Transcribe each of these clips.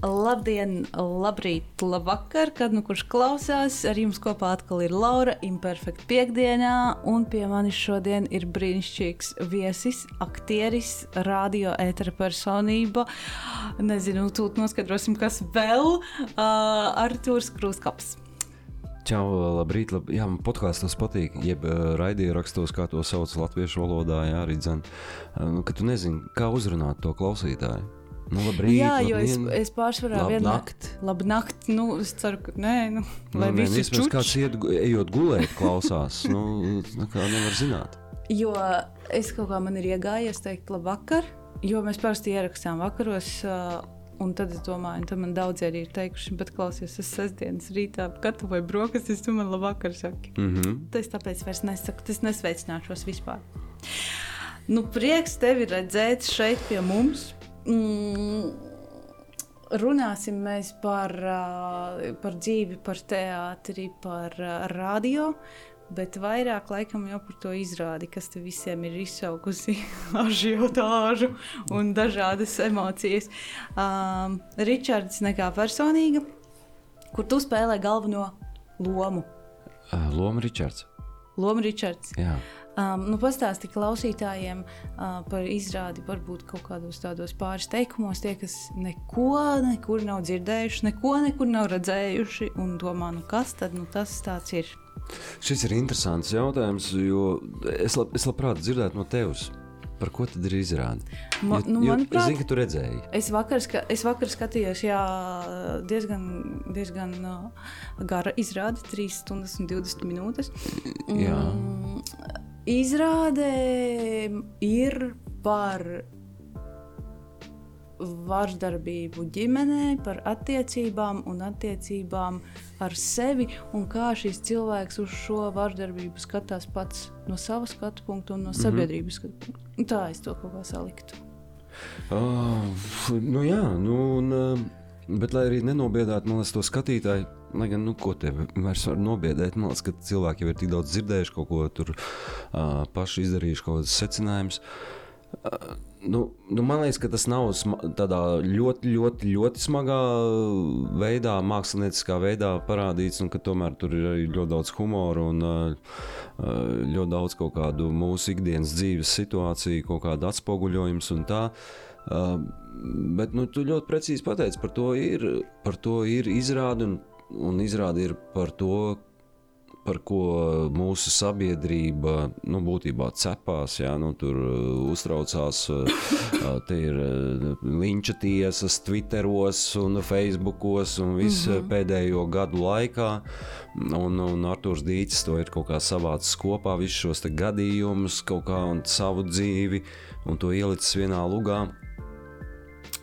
Labdien, labrīt, labvakar, kad nu kurš klausās. Ar jums kopā atkal ir Laura, imperfekta piekdienā, un pie manis šodien ir brīnišķīgs viesis, aktieris, radio ētera personība. Nezinu, tūt noskaidrosim, kas vēl uh, - Artūrs Krūskaps. Čau, labrīt, lab, jā, man podkāstos patīk, jeb uh, raidījumos, kā to sauc latviešu valodā, jā, arī dzēn, uh, nu, ka tu nezini, kā uzrunāt to klausītāju. Nu, labrīt, Jā, jo es, labdien. es pārsvarā Labu vienmēr- nakti. Labu nakti. Nu, es ceru, ka nē, nu, Nu, lai nē, viss ir iespējams, kāds iet, ejot gulēt, klausās. nu, nu, kā nevar zināt. Jo es kaut kā man ir iegājies teikt, labvakar, jo mēs parasti ierakstām vakaros. Uh, Un tad es domāju, ka man daudz arī ir teikuši, bet klausies, es sestdienas rītā gatavoju brokastis, tu man labvakar saki. Mm -hmm. Tas tāpēc vairs nesaku, tas nesveicināšos vispār. Nu, prieks tevi redzēt šeit pie mums. Mm, runāsim mēs par, par dzīvi, par teātri, par radio. Bet vairāk laikam jau par to izrādi, kas te visiem ir izsaukusi ažiotāžu un dažādas emocijas. Um, Ričards, nekā personīga, kur tu spēlē galveno lomu. Loma Ričards. Loma Ričards. Jā. Um, nu, Pastāsti klausītājiem uh, par izrādi, varbūt kaut kādos tādos pāris teikumos, tie, kas neko nekur nav dzirdējuši, neko nekur nav redzējuši, un domā, nu kas tad nu, tas ir? Šis ir interesants jautājums, jo es, lab, es labprāt dzirdētu no tevis, par ko tad ir izrāde. Ma- Jo- nu, jo manuprāt- Es zinu, ka tu redzēji. Es vakar, ska, es vakar skatījos, jā, diezgan, diezgan uh, gara izrāde, 3 stundas un 20 minūtes. Jā. Mm, izrāde ir par vardarbību ģimenē, par attiecībām un attiecībām ar sevi, un kā šis cilvēks uz šo vardarbību skatās pats no sava skatu punkta un no sabiedrības skatu punkta. Un Tā es to kaut kā saliktu. Oh, nu jā, nu, un, uh, bet lai arī nenobiedētu liekas, to skatītāju, lai gan, nu, ko te vairs var nobiedēt, man liekas, ka cilvēki jau ir tik daudz dzirdējuši, kaut ko tur uh, paši izdarījuši, kaut kādas secinājumus. Uh, nu, nu, man liekas, ka tas nav tādā ļoti, ļoti, ļoti smagā veidā, mākslinieckā veidā parādīts, un ka tomēr tur ir arī ļoti daudz humora un uh, ļoti daudz kaut kādu mūsu ikdienas dzīves situāciju, kaut kādu atspoguļojumu un tā. Uh, bet nu, tu ļoti precīzi pateici, par to ir, par to ir izrāde, un, un izrāde ir par to, par ko mūsu sabiedrība nu, būtībā cepās. Jā, nu, tur uh, uztraucās, uh, uh, te ir linča tiesas, Twitteros un Facebookos un viss mm -hmm. pēdējo gadu laikā. Un, un Arthurs Dīts to ir kaut kā savācis kopā, visus šos gadījumus, kaut kā un savu dzīvi, un to ielicis vienā lugā.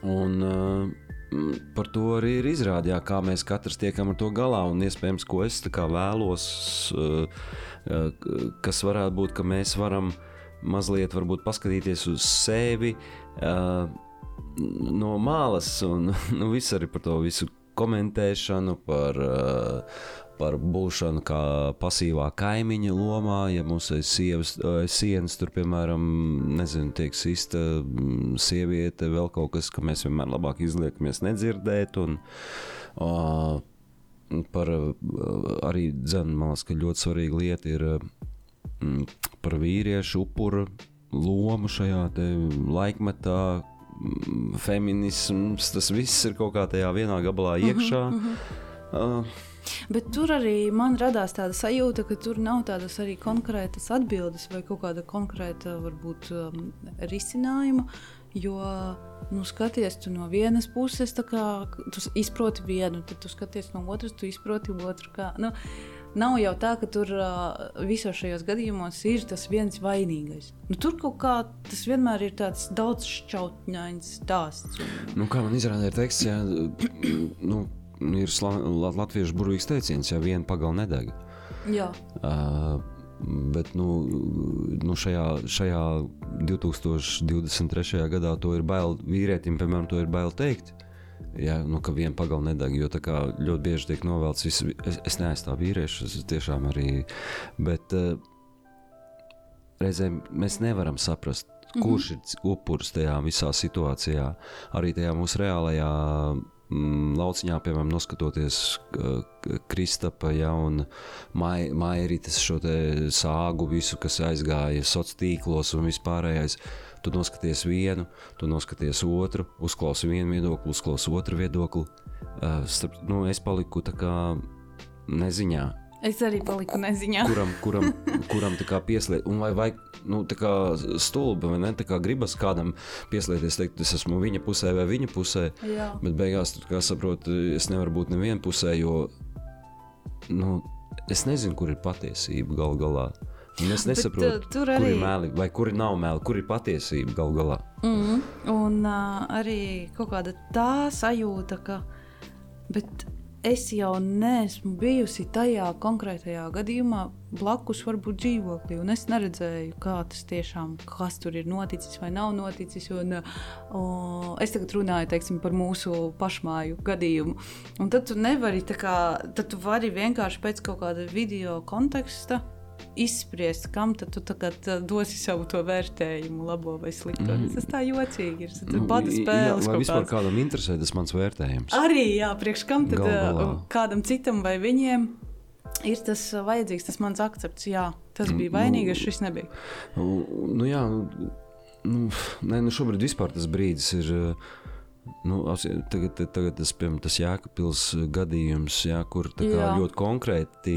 Un, uh, par to arī ir izrādījā, kā mēs katrs tiekam ar to galā. Un iespējams, ko es vēlos, uh, uh, kas varētu būt, ka mēs varam mazliet paskatīties uz sevi no malas un nu, viss arī par to visu komentēšanu, par, uh, par būšanu kā pasīvā kaimiņa lomā. Ja ir sievas, uh, sienas, tur, piemēram, nezinu, tiek sista mm, sieviete, vēl kaut kas, ka mēs vienmēr labāk izliekamies nedzirdēt. Un, uh, par uh, arī dzēnu, man liekas, ka ļoti svarīga lieta ir uh, mm, par vīriešu upuru lomu šajā laikmetā. mm, Feminisms, tas viss ir kaut kā tajā vienā gabalā iekšā. Uh, Bet tur arī man radās tāda sajūta, ka tur nav tādas arī konkrētas atbildes vai kaut kāda konkrēta, varbūt, um, risinājuma. Jo, nu, skaties, tu no vienas puses, kā tu izproti vienu, tad tu skaties no otras, tu izproti otru. Kā, nu, nav jau tā, ka tur uh, visos šajos gadījumos ir tas viens vainīgais. Nu, tur kaut kā tas vienmēr ir tāds daudz šķautņains stāsts. Nu, kā man izrādījās, ir teksts, ja, nu, ir latviešu burvīgs teiciens, ja viena pagala nedeg. jā, Uh, bet nu, nu šajā, šajā 2023. gadā to ir bail vīrietim, piemēram, to ir bail teikt. Ja, nu, ka viena pagala nedeg, jo tā kā ļoti bieži tiek novelts. Visu, es, es neaizstāvu vīriešus, es tiešām arī. Bet uh, reizēm mēs nevaram saprast, kurš ir upuris tajā visā situācijā, arī tajā mūsu reālajā mm, lauciņā, piemēram, noskatoties Kristapa ja, un Mai, Mairitas šo sāgu, visu, kas aizgāja sociālos tīklos un vispārējais. Tu noskaties vienu, tu noskaties otru, uzklausi vienu viedokli, uzklausi otru viedokli. Uh, starp, nu, es paliku tā kā neziņā. Es arī paliku neziņā. Kuram, kuram, kuram tā kā pieslēgt, un vai, vai nu, tā kā stulbi, vai ne, tā kā gribas kādam pieslēgties, teikt, es esmu viņa pusē vai viņa pusē, Jā. bet beigās, kā saproti, es nevaru būt nevienā pusē, jo, nu, es nezinu, kur ir patiesība gal galā. Un es nesaprotu, Bet, uh, tur kur arī- ir meli, vai kur nav meli, kur ir patiesība gal galā. Mm, un uh, arī kaut kāda tā sajūta, ka bet es jau neesmu bijusi tajā konkrētajā gadījumā blakus varbūt dzīvoklī, un es neredzēju, kā tas tiešām, kas tur ir noticis vai nav noticis. Un, uh, es tagad runāju teiksim, par mūsu pašmāju gadījumu. Un tad tu nevari, kā, tad tu vari vienkārši pēc kaut kāda video konteksta izspriest, kam tad tu tagad uh, dosi savu to vērtējumu, labo vai slikto. Mm. Tas tā jocīgi ir. Tas bada i- spēles. vai vispār kāds. kādam interesē tas mans vērtējums? Arī, jā, priekš kam tad Gal galā. uh, kādam citam vai viņiem ir tas uh, vajadzīgs, tas mans akcepts. Jā, tas bija vainīgs, šis nebija. Nu, nu, jā, nu, nu, nē, nu šobrīd vispār tas brīdis ir. uh, Nu, tagad, tagad tas, piemēram, tas Jēkabpils gadījums, jā, kur kā, Jā. ļoti konkrēti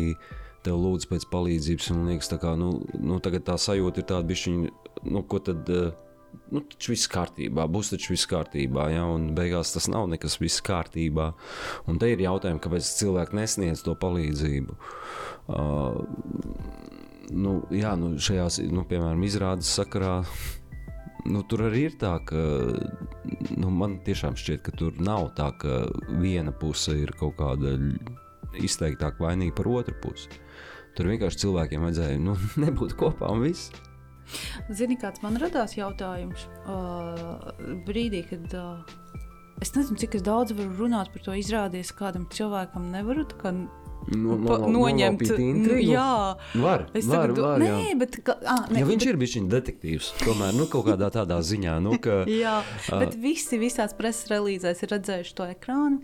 tev lūdz pēc palīdzības. Un liekas, tā kā, nu, nu, tā sajūta ir tāda, bišķiņ, nu, ko tad. uh, Nu, taču viss kārtībā, būs taču viss kārtībā, ja, un beigās tas nav nekas viss kārtībā. Un te ir jautājums, kāpēc cilvēki nesniedz to palīdzību. Uh, nu, jā, nu, šajās, nu, piemēram, izrādes sakarā, nu, tur arī ir tā, ka nu, man tiešām šķiet, ka tur nav tā, ka viena puse ir kaut kāda izteiktāk vainīga par otru pusi. Tur vienkārši cilvēkiem vajadzēja nu, nebūt kopā un viss. Zini, kāds man radās jautājums uh, brīdī, kad uh, es nezinu, cik es daudz varu runāt par to izrādies, kādam cilvēkam nevaru kā No, pa, noņemt. Nu, jā, var. es var, tagad var, Nē, jā. bet ka, ah, nē, Ja viņš bet, ir bijis detektīvs, tomēr nu, kaut kādā tādā ziņā, nu, ka, Jā, bet visi visās preses relīzēs ir redzējuši to ekrānu.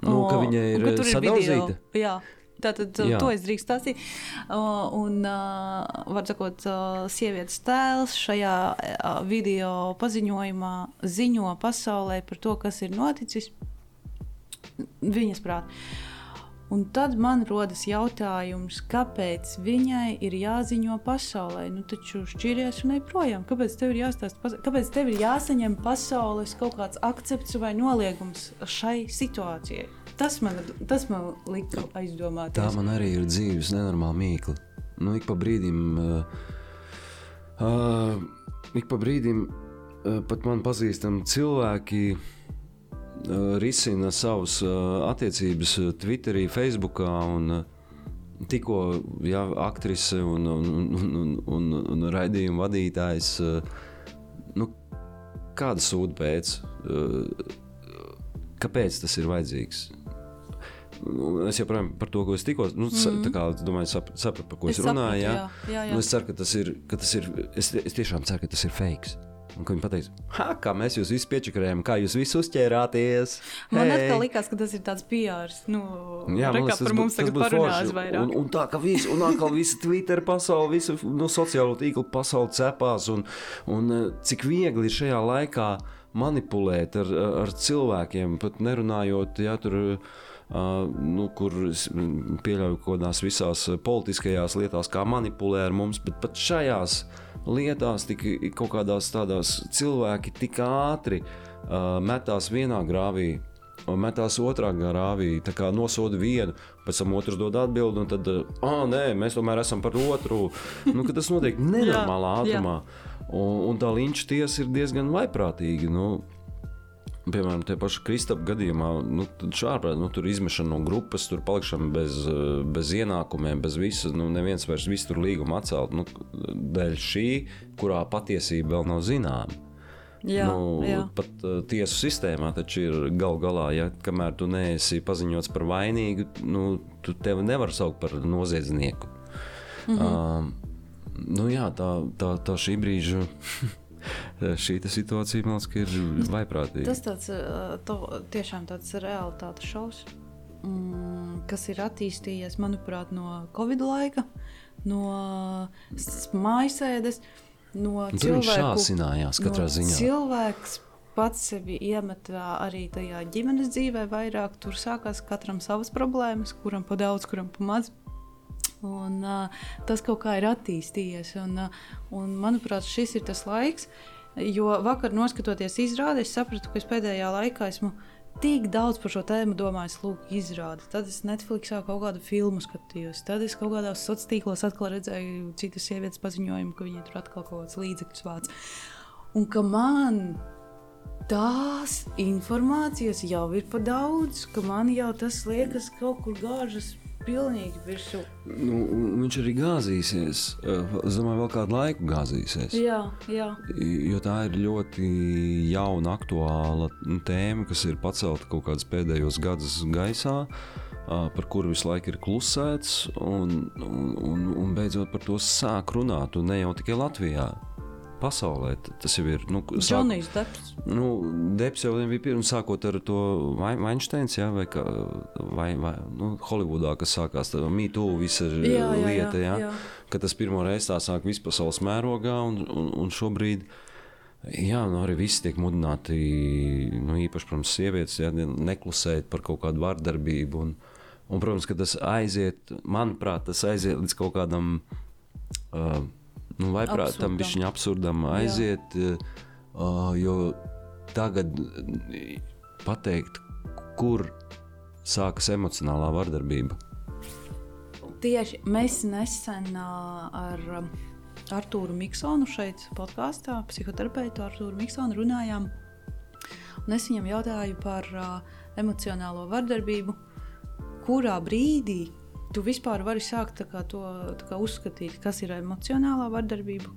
nu, ka O, viņa un ir ka sadauzīta. video. Jā. Tātad Jā. Jā. to es drīkstu stāstīt. Uh, un, uh, var sakot, uh, sievietes tēls šajā uh, video paziņojumā ziņo pasaulē par to, kas ir noticis viņas prātā. Un tad man rodas jautājums, kāpēc viņai ir jāziņo pasaulē? Nu, taču šķiries un ej projām. Kāpēc tev ir jāstāsta, kāpēc tev ir jāsaņem pasaules kaut kāds akcepts vai noliegums šai situācijai? Tas man, tas man lika aizdomāties. Tā man arī ir dzīves nenormāla mīkla. Nu, ik pa brīdim, uh, uh, ik pa brīdim uh, pat man pazīstami cilvēki uh, risina savas uh, attiecības Twitterī, Facebookā. Un, uh, tikko ja, aktrise un, un, un, un, un, un raidījuma vadītājs, uh, nu, kāda sūda pēc? Uh, kāpēc tas ir vajadzīgs? Nu, Es joprojām par to, ko es tikko nu, mm. kā, domāju, sap, sapratu, par ko es, Es runāju. Jā. jā, jā, jā. Nu, es ceru, ka tas ir. Ka tas ir es, es tiešām ceru, ka tas ir fake. Un ka viņi pateiks, kā mēs jūs visi piečakarējām, kā jūs visi uzķērāties. Man Hei! atkal likās, ka tas ir tāds PR. Nu, Jā, man liekas, tas mums tagad parunās vairāk. Un, un tā kā visi, un atkal visa Twitter pasaule, visa no sociālo tīklu pasaule cepās, un, un eh, cik viegli ir šajā laikā manipulēt ar, ar cilvēkiem, pat nerunājot, ja tur. Uh, nu, kur pieļauju kaut kādās visās eh, politiskajās lietās, kā manipulē ar mums, bet pat šajās lietās, tik, kaut kādās tādās cilvēki tik ātri metās vienā grāvī, metās otrā grāvī, tā kā nosoda vienu, pēc tam otrs dod atbildi, un tad, ah, nē, mēs tomēr esam par otru. Nu, tas notiek nenormālā ātrumā. Un, un tā līnča tiesa ir diezgan vaiprātīga. Nu, Piemēram, tie paši Kristapā gadījumā, nu, šādi nu, tur izmešana no grupas, tur palikšana bez, eh, bez ienākumiem, bez visas. Nu, neviens vairs visu tur līgumu atcelt. Nu, dēļ šī, kurā patiesība vēl nav zināma. Jā, nu, jā. Pat uh, tiesu sistēmā taču ir gal galā, ja kamēr tu neesi paziņots par vainīgu, nu, tu tevi nevar saukt par noziedznieku. Mm. -hmm. uh, nu, jā, tā, tā, tā šī brīža. šī situācija man liekas, ir vaiprātīga. Tas tāds, to, tiešām tāds realitātes šovs, mm, kas ir attīstījies, manuprāt, no Covid laika, no mājasēdes. No Tur viņš šāsinājās katrā no ziņā. Cilvēks pats sevi iemet arī tajā ģimenes dzīvē vairāk. Tur sākās katram savas problēmas, kuram pa daudz, kuram pa maz. Un, uh, tas kaut kā ir attīstījies. Un, uh, un, manuprāt, šis ir tas laiks, jo vakar noskatoties izrādi, es sapratu, ka es pēdējā laikā esmu tik daudz par šo tēmu domājis, lūk, izrādi. Tad es Netflixā kaut kādu filmu skatījos, tad es kaut kādās sociālos tīklos atkal redzēju citas sievietes paziņojumu, ka viņi tur atkal kaut kādas līdzekļus vāc. Un ka man tās informācijas jau ir par daudz, ka man jau tas liekas kaut kur gāžas pilnīgi virsū. Nu, viņš arī gāzīsies. Es domāju, vēl kādu laiku gāzīsies. Jā, jā. Jo tā ir ļoti jauna, aktuāla tēma, kas ir pacelta kaut kādus pēdējos gadus gaisā. Par kuru visu laiku ir klusēts, un, un, un, un beidzot par to sāk runāt. Un ne jau tikai Latvijā pasaulē. Tas jau ir. Nu, Džonijs Deps. Nu, Deps jau bija pirms sākot ar to Vainsteins, ja, vai, kā, vai, vai nu, Holivudā, kas sākās ar mītu, visa jā, jā, lieta, ja, jā. ka tas pirmo reizi tā sāk vispasaules mērogā un, un, un šobrīd. Jā, nu arī viss tiek mudināti, nu, īpaši, protams, sievietes, ja, neklusēt par kaut kādu vardarbību. Un, un, protams, ka tas aiziet, manuprāt, tas aiziet līdz kaut kādam uh, nu, vai prāt, tam viņa absurdam aiziet, uh, jo tagad pateikt, kur sākas emocionālā vardarbība. Tieši mēs nesen uh, ar Arthuru Miksonu šeit podkāstā, psihoterapeitu Arthuru Miksonu runājām. Un es viņam jautāju par uh, emocionālo vardarbību, kurā brīdī tu vispār vari sākt kā, to kā, uzskatīt, kas ir emocionālā vardarbība,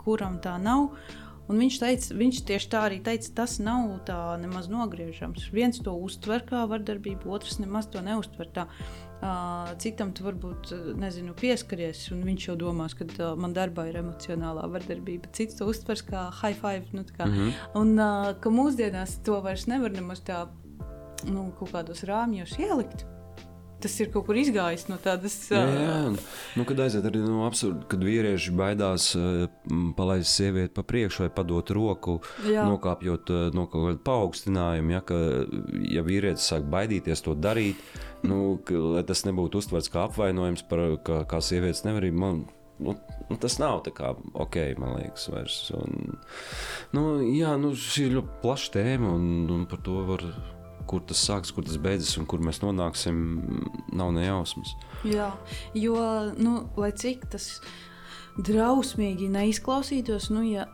kuram tā nav. Un viņš, teica, viņš tieši tā arī teica, tas nav tā nemaz nogriežams. Viens to uztver kā vardarbību, otrs nemaz to neuztver tā. Citam tu varbūt nezinu, pieskaries, un viņš jau domās, ka man darbā ir emocionālā vardarbība. Cits to uztvers kā high five. Nu, kā. Mm -hmm. Un ka mūsdienās to vairs nevar nemaz tā nu, kaut kādos rāmjos ielikt tas ir kaut kur izgājis no tādas. Jā, jā. Nu, kad aiziet arī no absurda, kad vīrieši baidās uh, palaist sievieti pa priekšu vai padot roku, jā. nokāpjot uh, no kaut kāda paaugstinājuma. Ja, ka, ja vīrietis sāk baidīties to darīt, nu, ka, tas nebūtu uztverts kā apvainojums par kā, kā sievietes nevarību. Man, Nu, nu, tas nav tā kā ok, man liekas, vairs. Un, nu, jā, nu, šī ir ļoti plaša tēma, un, un par to var kur tas sākas, kur tas beidzas un kur mēs nonāksim, nav nejausmas. Jā, jo, nu, lai cik tas drausmīgi neizklausītos, nu, ja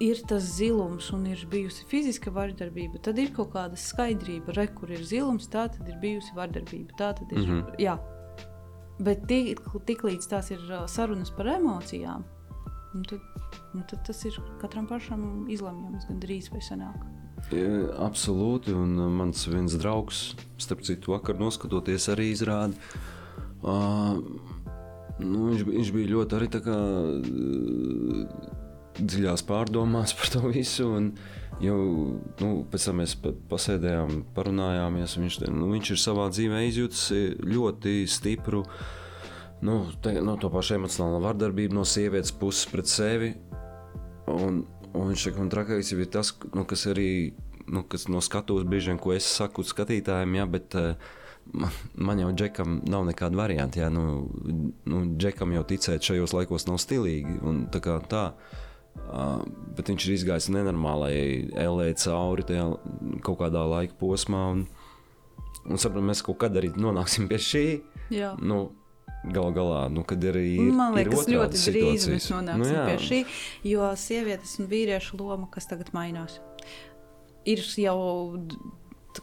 ir tas zilums un ir bijusi fiziska vardarbība, tad ir kaut kāda skaidrība, re, kur ir zilums, tā tad ir bijusi vardarbība. Tā tad ir. Mm -hmm. Jā. Bet tik, tik līdz tās ir sarunas par emocijām, nu tad, nu tad tas ir katram pašam izlemjams, gan drīz vai senāk. Absolūti, un uh, mans viens draugs, starp citu, vakar noskatoties arī izrādi. Uh, nu, viņš, viņš bija ļoti arī kā uh, dziļās pārdomās par to visu. Jau nu, pēc tam mēs pasēdējām, parunājāmies. Viņš, nu, viņš ir savā dzīvē izjūtis ļoti stipru nu, te, no to pašu emocionālo vardarbību no sievietes puses pret sevi. Un, Un viņš saka, un trakākais ir tas, nu, kas arī nu, kas no skatuves brīžiem, ko es saku skatītājiem, ja, bet uh, man, man jau džekam nav nekāda varianta. Ja, nu, nu, džekam jau ticēt šajos laikos nav stilīgi. Un, tā kā tā. Uh, bet viņš ir izgājis nenormālai LE cauri tajā kaut kādā laika posmā. Un, un saprotam, mēs kaut kad arī nonāksim pie šī. Jā. Nu, Galu galā, nu, kad ir arī. Man liekas, ir ļoti drīz mēs nonāksim nu, jā. pie šī, jo sievietes un vīriešu loma, kas tagad mainās, ir jau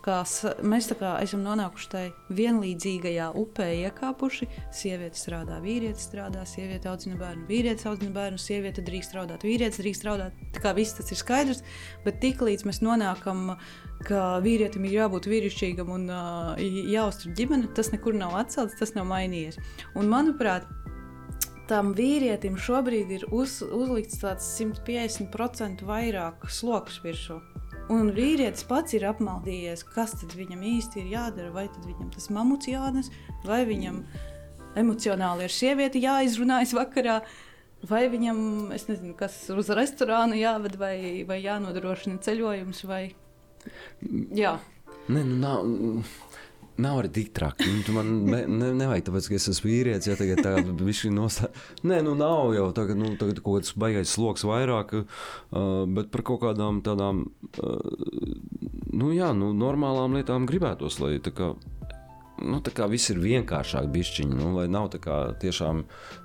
kā, mēs kā, esam nonākuši tajā vienlīdzīgajā upē, iekāpuši. Sieviete strādā, vīrietis strādā, sieviete audzina bērnu, vīrietis audzina bērnu, sieviete drīkst strādāt, vīrietis drīkst strādāt. Tā kā viss tas ir skaidrs, bet tiklīdz mēs nonākam, ka vīrietim ir jābūt vīrišķīgam un uh, jāuztur ģimene, tas nekur nav atcelts, tas nav mainījies. Un, manuprāt, tam vīrietim šobrīd ir uz, uzlikts tāds 150% vairāk sloks virsū. Un vīrietis pats ir apmaldījies, kas tad viņam īsti ir jādara. Vai viņam tas mamuts jānes, vai viņam emocionāli ar sievieti jāizrunājas vakarā, vai viņam, es nezinu, kas uz restorānu jāved, vai, vai jānodrošina ceļojums, vai jā. Nē, nu nav. Nav arī tik traki. Nu, man ne, ne, nevajag, tāpēc, ka es esmu vīrietis. Ja tagad tā viņš ir nostājis. Nē, nu nav jau tagad, nu, tagad kaut kāds baigais sloks vairāk, uh, bet par kaut kādām tādām, uh, nu jā, nu, normālām lietām gribētos, lai tā kā. Nu, tā kā viss ir vienkāršāk, bišķiņi, nu, lai nav tā kā tiešām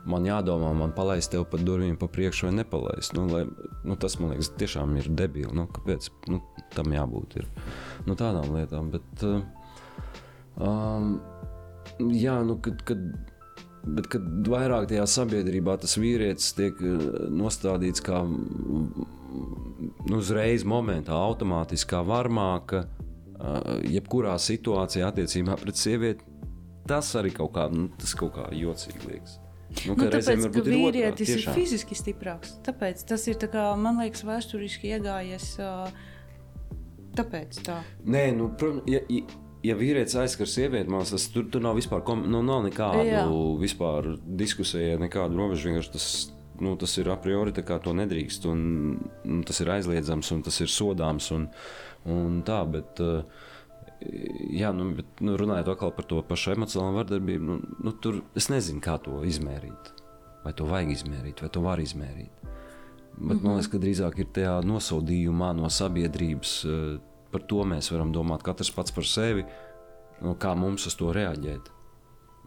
man jādomā, man palaist tev pa durvīm pa priekšu vai nepalaist. Nu, lai, nu, tas man liekas, tiešām ir debīli. Nu, kāpēc nu, tam jābūt? Ir. Nu, tādām lietām. Bet, uh, Um, jā, nu, kad, kad, bet kad vairāk tajā sabiedrībā tas vīrietis tiek uh, nostādīts kā nu, uzreiz momentā, automātiski kā varmāka, uh, jebkurā situācijā attiecībā pret sievieti, tas arī kaut kā, nu, tas kaut kā jocīgi liekas. Nu, nu, tāpēc, ka vīrietis ir, otrā, ir fiziski stiprāks. Tāpēc tas ir, tā kā, man liekas, vēsturiski iegājies. Uh, tāpēc tā. Nē, nu, protams, ja, ja, ja vīrietis aizskar sievieti, man tas tur, tur nav vispār, kom, nu, nav nekādu Jā. vispār diskusiju, nekādu robežu. Vienkārši tas, nu, tas ir a priori, tā kā to nedrīkst, un, un tas ir aizliedzams, un tas ir sodāms, un, un tā, bet, jā, nu, bet, nu, runājot par to pašu emocionālo vardarbību, nu, nu, tur es nezinu, kā to izmērīt. Vai to vajag izmērīt, vai to var izmērīt. Bet mm -hmm. man liekas, ka drīzāk ir tajā nosodījumā no sabiedrības par to mēs varam domāt katrs pats par sevi, no kā mums uz to reaģēt.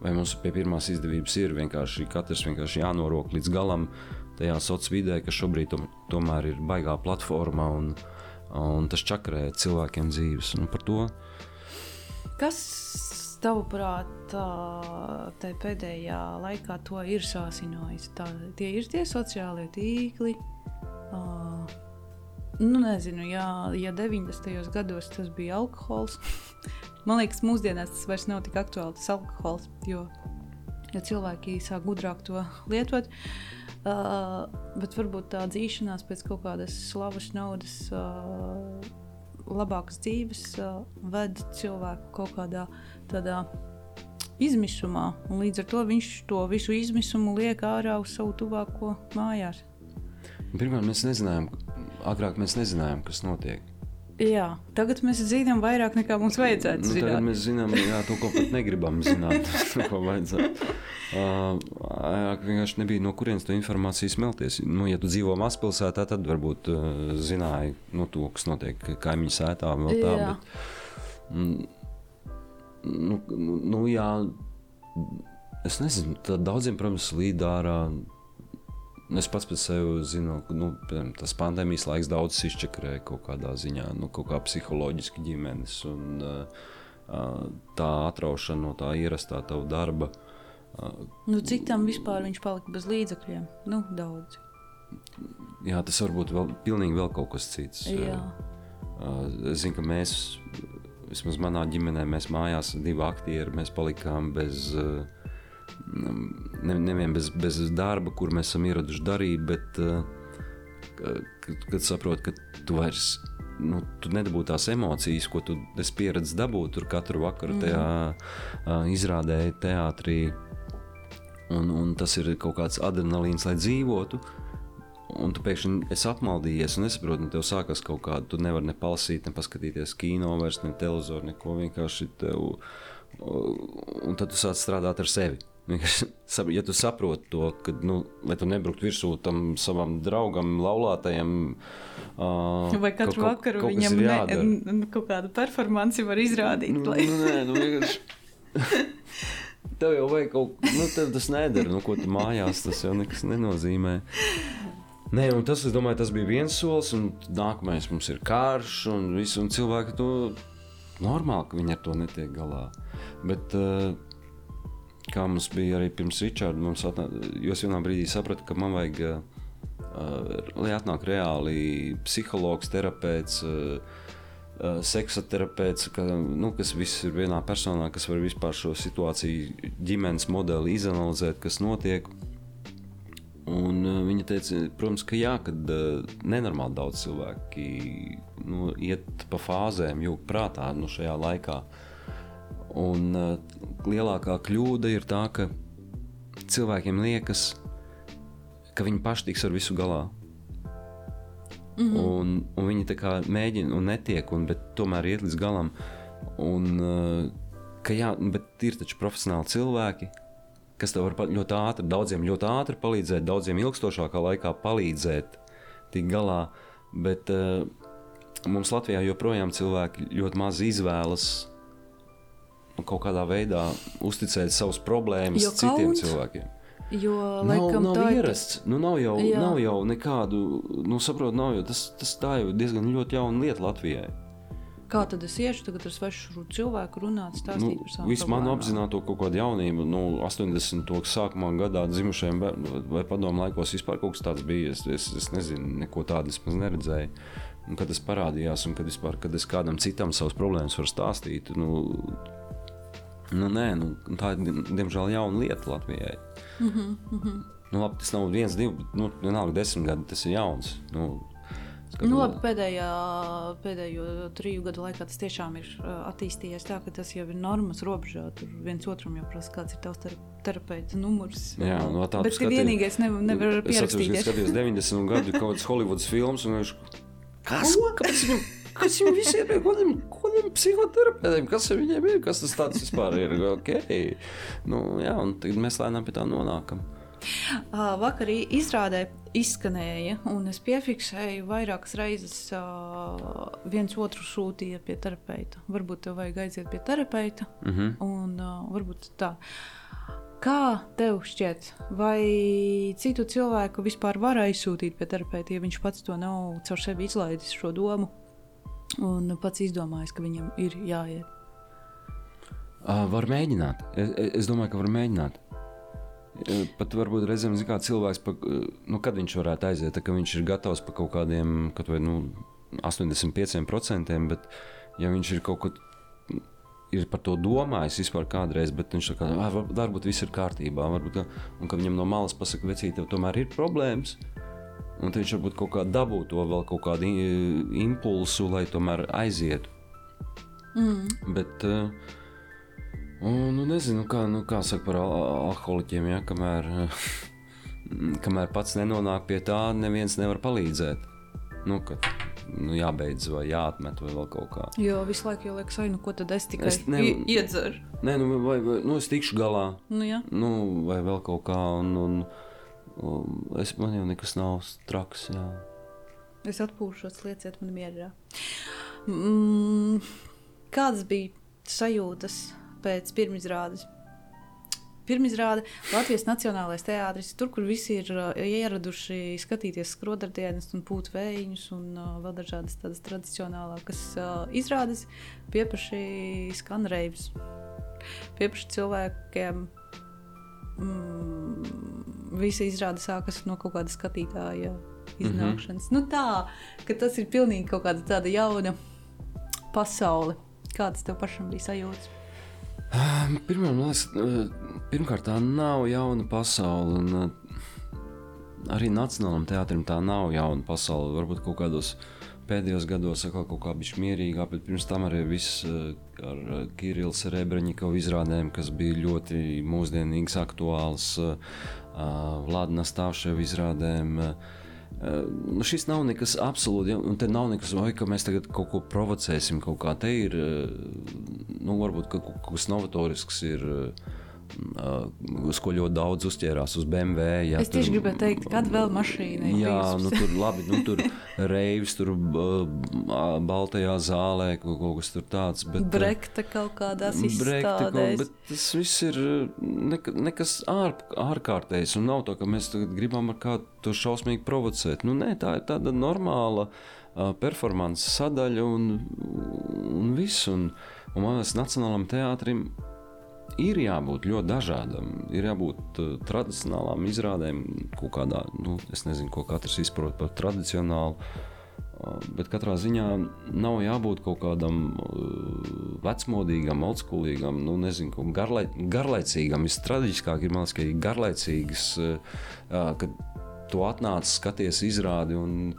Vai mums pie pirmās izdevības ir vienkārši katrs vienkārši jānorok līdz galam tajā sociālajā vidē, kas šobrīd tom, tomēr ir baigā platformā un, un tas čakarē cilvēkiem dzīves. Un par to. Kas tavuprāt, tā pēdējā laikā to ir sācinājis? Tā, tie ir tie sociālie tīkli. Nu, nezinu, ja, ja 90. gados tas bija alkohols, man liekas, mūsdienās tas vairs nav tik aktuāls, tas alkohols, jo, jo cilvēki sāk gudrāk to lietot. Uh, bet varbūt tā dzīšanās pēc kaut kādas slavas, naudas, uh, labākas dzīves uh, ved cilvēku kaut kādā tādā izmisumā. Līdz ar to viņš to visu izmisumu liek ārā uz savu tuvāko mājās. Pirmā mēs nezinājām, agrāk mēs nezinājām, kas notiek. Jā, tagad mēs zinām vairāk nekā mums vajadzētu nu. Tagad mēs zinām, jā, to, ko pat negribam zināt, ko vajadzētu. Uh, vienkārši nebija no kurienes to informāciju smelties. Nu, ja tu dzīvo mazpilsētā, tad varbūt uh, zināji nu, to, kas notiek kaimiņu sētā. Tā, bet, mm, nu, nu, nu, jā, es nezinu, daudziem, protams, līd ārā. Es pats par sevi zinu, ka nu, tas pandēmijas laiks daudz izčakarēja kaut kādā ziņā, nu, kaut kā psiholoģiski ģimenes. Un, uh, tā atraušana no tā ierastā tava darba. Uh, nu, cik tam vispār viņš palika bez līdzekļiem? Nu, daudz. Jā, tas varbūt vēl, pilnīgi vēl kaut kas cits. Jā. Es zinu, ka mēs, vismaz manā ģimenē, mēs mājās divi aktieri, mēs palikām bez. Uh, ne, nevien bez, bez darba, kur mēs esam ieraduši darīt, bet uh, kad, kad saproti, ka tu vairs nu, tu nedabūji tās emocijas, ko tu esi pieredzējis dabūt tur katru vakaru tajā uh, izrādē, teātrī. Un, un tas ir kaut kāds adrenalīns, lai dzīvotu. Un tu pēkšņi esi apmaldījies un nesaproti, un tev sākas kaut kāda, tu nevari ne palasīt, ne paskatīties kino, vairs ne televizoru, neko vienkārši tev. Un tad tu sāc strādāt ar sevi. Ja tu saproti to, ka, nu, lai tu nebruktu virsū tam savam draugam, laulātajam, uh, vai katru kaut, vakaru kaut viņam ne, nu, kaut kādu performanci var izrādīt. Nu, lai... nu, nē, nu, vienkārši. Tev jau vajag kaut ko, nu, tas nedara, nu, ko tu mājās, tas jau nekas nenozīmē. Nē, un tas, es domāju, tas bija viens solis, un nākamais mums ir karš, un, visu, un cilvēki to normāli, ka viņi ar to netiek galā. Bet, uh, kā mums bija arī pirms Richarda, atnā, jo es vienā brīdī sapratu, ka man vajag, uh, lai atnāk reāli psihologs, terapeits, uh, uh, seksoterapeits, ka, nu, kas viss ir vienā personā, kas var vispār šo situāciju, ģimenes modeli izanalizēt, kas notiek. Un uh, viņa teica, protams, ka jā, kad uh, nenormāli daudz cilvēki nu, iet pa fāzēm, jūg prātā nu, šajā laikā. Un uh, lielākā kļūda ir tā, ka cilvēkiem liekas, ka viņi paši tiks ar visu galā. Mm -hmm. un, un viņi tā kā mēģina un netiek, un, bet tomēr iet līdz galam. Un, uh, ka jā, bet ir taču profesionāli cilvēki, kas tev var ļoti ātri, daudziem ļoti ātri palīdzēt, daudziem ilgstošākā laikā palīdzēt tikt galā. Bet uh, mums Latvijā joprojām cilvēki ļoti maz izvēlas kaut kādā veidā uzticēt savas problēmas Jo citiem kauns. cilvēkiem. Jo, Nav, laikam, nav tā ir ierasts. Nu, nav, jau, Jā. nav jau nekādu, nu, saprotu, nav jau tas, tas tā jau diezgan ļoti jauna lieta Latvijai. Kā tad es iešu tagad ar svešu cilvēku runāt, Nu, stāstīt par savām visu manu problēmām? apzināto kaut kādu jaunību, nu, 80. sākumā gadā dzimušajiem bērniem, vai padomu laikos vispār kaut kas tāds bija. Es, es, es nezinu, neko tādu es maz neredzēju. Un, kad tas parādījās, un kad, vispār, kad es kādam citam savas problēmas varu stāstīt, nu, nu, nē, nu, tā ir diemžēl jauna lieta Latvijai. Mm -hmm, mm -hmm. Nu, labi, tas nav viens, divi, bet nu, vienalga desmit gadi, tas ir jauns. Nu, Nu, labi, pēdējā, pēdējo triju gadu laikā tas tiešām ir attīstījies tā, ka tas jau ir normas robežā. Tur viens otram jau prasa, kāds ir tavs ter terapeita numurs. Jā, no tā Bet tu ka skaties- vienīgais ne, nevar Es atceros, ka skatījos 90 gadu kaut kādas Holivudas filmas, un viņš kas? Kāpēc viņam? Kas viņam visiem ir? Ko viņam psihoterapeitiem? Kas viņiem ir? Kas tas tāds vispār ir? Okay. Nu, jā, un tagad mēs lēnām pie tā nonākam. Vakar izrādē izskanēja, un es piefiksēju vairākas reizes, uh, viens otru sūtīja pie terapeita. Varbūt tev vajag aiziet pie terapeita, Mm -hmm. un uh, varbūt tā. Kā tev šķiet, vai citu cilvēku vispār var aizsūtīt pie terapeita, ja viņš pats to nav caur sevi izlaidis šo domu un pats izdomājis, ka viņam ir jāiet? Uh, var mēģināt. Es, es domāju, ka var mēģināt. Pat varbūt reizēm kā cilvēks, pa, nu, kad viņš varētu aiziet, tad, viņš ir gatavs par kaut kādiem kaut vai, nu, 85%, bet ja viņš ir kaut ko ir par to domājis vispār kādreiz, bet viņš tā kā, "Ah, var- varbūt viss ir kārtībā, varbūt, tā." un ka viņam no malas pasaka, vecīt, tev tomēr ir problēmas, un viņš varbūt kaut kā dabū to vēl kaut kādu impulsu, lai tomēr aizietu. Mm. Bet, un, nu, nezinu, kā, nu, kā saka par al alkoholiķiem, ja, kamēr, uh, kamēr pats nenonāk pie tā, neviens nevar palīdzēt. Nu, ka, nu, jābeidz vai jāatmet vai vēl kaut kā. Jo visu laiku jau liekas, nu ko tad es tikai Es ne... iedzeru. Nē, nu, vai, vai, nu, es tikšu galā, Nu, jā. nu, vai vēl kaut kā. Un, un, un es, man jau nekas nav traks. Jā. Es atpūšos, lieciet man mierā. Mm, kādas bija sajūtas pēc pirmizrādes? Pirmizrāde Latvijas Nacionālais teātris, tur, kur visi ir uh, ieraduši skatīties skrodardienas un pūt vējiņus un uh, vēl dažādas tādas tradicionālākas uh, izrādes, piepaši skan reivs. Piepaši cilvēkiem mm, visa izrāde sākas no kaut kāda skatītāja iznākšanas. Mm -hmm. nu, tā, ka tas ir pilnīgi kaut kāda tāda jauna pasaule. Kādas tev pašam bija sajūtas? Eh, pirmkārt, tā nav jauna pasaule. Un, arī Nacionālajam teātrim tā nav jauna pasaule. Varbūt kaut kādos pēdējos gados atkal kaut kā bija mierīgāk, bet pirms tam arī viss ar eh, Kirillu Serebrņikovu izrādēm, kas bija ļoti mūsdienīgs, aktuāls, eh, Vladina Stāvševa izrādēm. eh, Nu, šis nav nekas absolūti, ja, un te nav nekas, vai, ka mēs tagad kaut ko provocēsim. Kaut kā. Te ir, nu, varbūt ka kaut kas novatorisks, ir, eh, uz ko ļoti daudz uzķērās uz BMW. Ja, Es tieši gribēju teikt, kad vēl mašīna ir Jā, nu, tur labi, nu, tur reivs, tur uh, baltajā zālē, kaut, kaut kas tur tāds. Bet, uh, Brekta kaut kādās Brekti kaut- izstādēs. Bet tas viss ir uh, neka, nekas ār, ārkārtējs. Un nav tā, ka mēs gribam ar kādu to šausmīgi provocēt. Nu, nē, tā ir tāda normāla uh, performance sadaļa un, un viss. Un, un man liekas, Nacionālam teātrim ir jābūt ļoti dažādam. Ir jābūt uh, tradicionālām izrādēm, kaut kādā, nu, es nezinu, ko katrs izprot par tradicionālu. Uh, Bet katrā ziņā nav jābūt kaut kādam uh, vecmodīgam, oldschoolīgam, nu, nezinu, garlai, garlaicīgam. Vistraģiskāk ir, liekas, ka ir garlaicīgas, uh, kad tu atnāc, skaties izrādi. Un,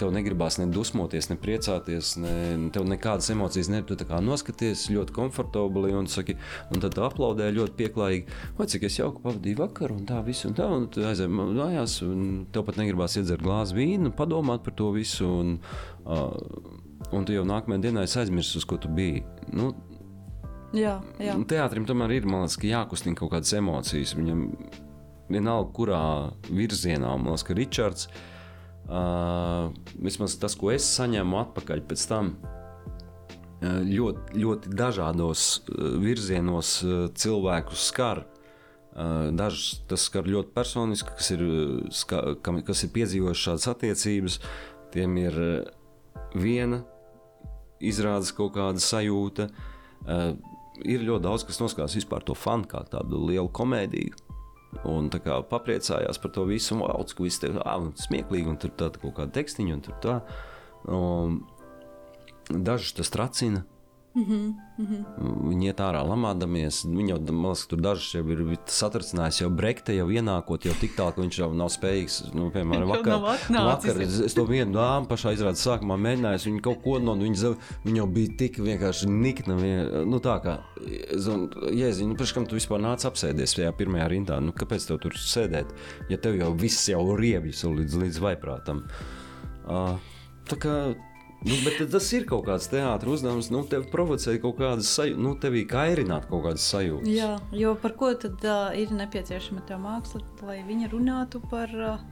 tev negribās ne dusmoties, ne priecāties, ne, tev nekādas emocijas nebija. Tu tā kā noskaties ļoti komfortabli un, saki, un tad aplaudē ļoti pieklājīgi. Vai cik es jauki pavadīju vakaru, un tā viss, un tā, un tu aizēji mājās, un tev pat negribās iedzert glāzi vīnu, padomāt par to visu, un, uh, un tu jau nākamajā dienā aizmirsti, uz ko tu biji. Nu, jā, jā. Teātrim tomēr ir liekas, jākustina kaut kādas emocijas. Viņam vienalga, kurā virzienā, man liekas, ka Ričards. Uh, vismaz tas, ko es saņēmu atpakaļ pēc tam, uh, ļoti, ļoti dažādos uh, virzienos uh, cilvēkus skar. Uh, dažus tas skar ļoti personiski, kas ir, kas ir piedzīvojuši šādas attiecības. Tiem ir viena izrādes kaut kāda sajūta. Uh, ir ļoti daudz, kas noskatās vispār to fanu kā tādu lielu komēdiju Un tā kā papriecājās par to visu, un wow, ka viss ir smieklīgi, un tur tā kaut kāda tekstiņa, un tur tā. Um, dažus tas tracina. Mm -hmm, mm -hmm. Viņi iet ārā lamādamies. Viņi jau, man liekas, tur dažs jau ir satricinājis, jau brekte jau ienākot, jau tik tālu, ka viņš jau nav spējīgs. Nu, piemēram, vakar, vakar es, es to vienu dāmu pašā izrādes sākumā mēģināju, viņa kaut ko no viņa, viņa jau bija tik vienkārši nikna. Vien, nu, tā kā, jēziņ, nu, priekš kam tu vispār nāc apsēdies tajā pirmajā rindā? Nu, kāpēc tev tur sēdēt, ja tev jau viss jau riebjas līdz, līdz vaiprātam? Uh, tā kā Nu, bet tas ir kaut kāds teātris uzdevums. Nu, tev provocē kaut kādas sajūtas, nu, tevī kairināt kaut kādas sajūtas. Jā, jo par ko tad uh, ir nepieciešama tā māksla, lai viņa runātu par. Uh,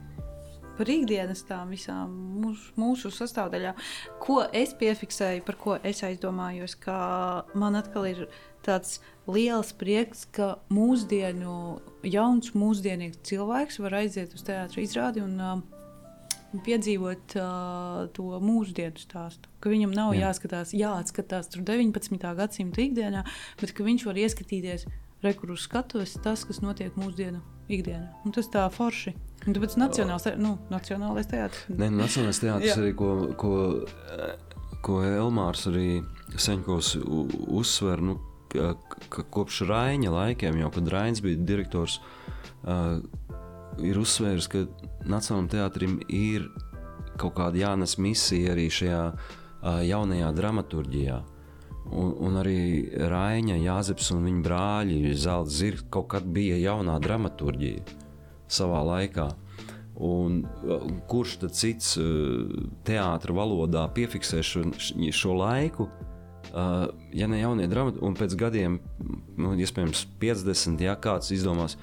Par ikdienas tām visām mūsu, mūsu sastāvdaļām, ko es piefiksēju, par ko es aizdomājos, ka man atkal ir tāds liels prieks, ka mūsdienu jauns, mūsdienīgs cilvēks var aiziet uz teātris izrādi un uh, piedzīvot uh, to mūsdienu stāstu. Ka viņam nav Jā. jāskatās, jāatskatās 19. gadsimta ikdienā, bet ka viņš var ieskatīties rekursu skatos, tas, kas notiek mūsdienu ikdienā. Un tas tā forši. Un tāpēc nacionāls, nu, nacionālais teātris. Nē, nu, nacionālais teātris arī, ko, ko, ko Elmārs arī Seņkos uzsver, nu, ka, kopš Raņa laikiem, jau kad Raņs bija direktors, uh, ir uzsvērs, ka Nacionālajam teātrim ir kaut kāda jānes misija arī šajā uh, jaunajā dramaturgijā. Un, un arī Raina, Jāzeps un viņa brāļi, Zelta Zirga, kaut kad bija jaunā dramaturgija savā laikā. Un, kurš tad cits teātris valodā piefiksē šo, šo laiku, Uh, ja ne jaunie dramati, un pēc gadiem, nu, iespējams, 50, ja kāds izdomās,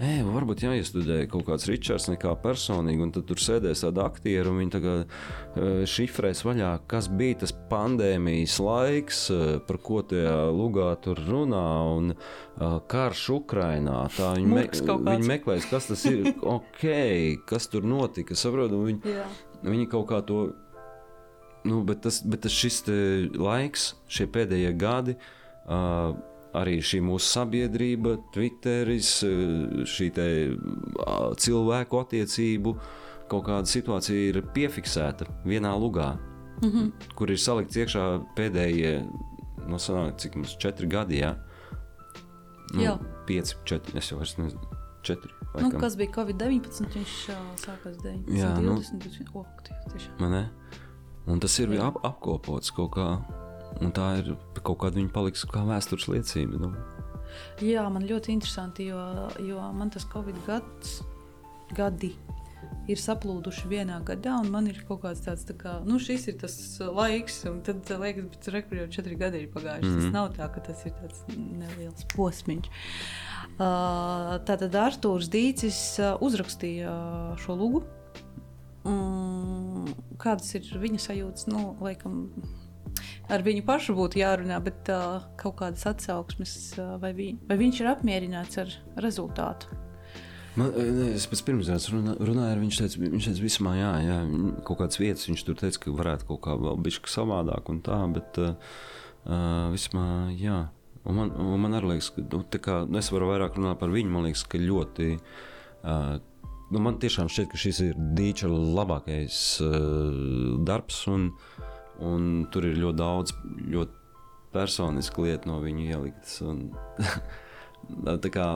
Ej, varbūt jāiestudē kaut kāds Ričards, nekā personīgi, un tad tur sēdēs tādi aktieri, un viņi tagad uh, šifrēs vaļā, kas bija tas pandēmijas laiks, uh, par ko tie lugā tur runā, un uh, karš Ukrainā. Tā viņi, me, viņi meklēs, kas tas ir, ok, kas tur notika, saprotu, viņi, Jā. viņi kaut kā to, nu, bet tas, bet tas šis laiks, šie pēdējie gadi, uh, arī šī mūsu sabiedrība, Twitteris, eh, šī cilvēku attiecību kaut kāda situācija ir piefiksēta vienā lugā, mm -hmm. kur ir salikts iekšā pēdējie, no sanāk, cik mums četri gadi, ja? Nu, Jā. Pieci, četri, es jau vairs nezinu, četri. Laikam. Nu, kas bija Covid-19, viņš sākās 19, Jā, 20, nu, 20, oh, tiešām. Man ne? Un tas ir ap, apkopots kaut kā Un tā ir kaut kāda viņa paliks kā vēstures liecība. Nu. Jā, man ļoti interesanti, jo, jo man tas Covid gads, gadi ir saplūduši vienā gadā, un man ir kaut kāds tāds, tā kā, nu, šis ir tas laiks, un tad liekas, ka tur jau četri gadi ir pagājuši. Mm -hmm. Tas mhm. nav tā, ka tas ir tāds neliels posmiņš. Uh, tātad Arthurs Dīcis uzrakstīja šo lugu. Um, kādas ir viņa sajūtas? Nu, laikam, ar viņu pašu būtu jārunā, bet uh, kaut kādas atsauksmes, uh, vai, vi, vai viņš ir apmierināts ar rezultātu. Man, ne, es pēc pirmsdienas runā, runāju. Viņš teica, viņš teica vismā, jā, jā, kaut kādas vietas viņš tur teica, ka varētu kaut kā vēl bišķi savādāk un tā, bet uh, vismā, jā. Un man, un man arī liekas, ka nu, kā, nu, es varu vairāk runāt par viņu. Man liekas, ka ļoti. Uh, nu, man tiešām šķiet, ka šis ir Dīča labākais uh, darbs. Un, uh, Un tur ir ļoti daudz ļoti personisku lietu no viņa ieliktas. Un, kā,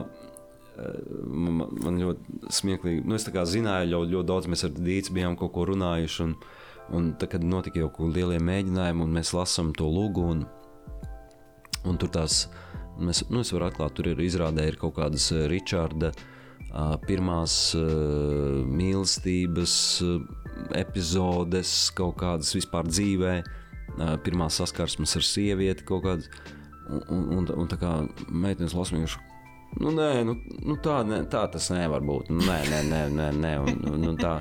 man, man ļoti smieklīgi. Nu, es zināju, ļoti, ļoti daudz mēs ar Dītu bijām kaut ko runājuši. Un, un tad, kad notika jau kaut kādi lielie mēģinājumi, un mēs lasām to lūgu, un, un tur tās, mēs, nu, es varu atklāt, tur ir izrādē ir kaut kādas Ričarda uh, pirmās uh, mīlestības uh, epizodes, kaut kādas vispār dzīvē, uh, pirmās saskarsmes ar sievieti kaut kādas. Un, un, un, un tā kā meitenes lasījuši, Nu, nē, nu, nu tā, ne, tā tas nevar būt. Nu, nē, nē, nē, nē, nē un, un, un tā.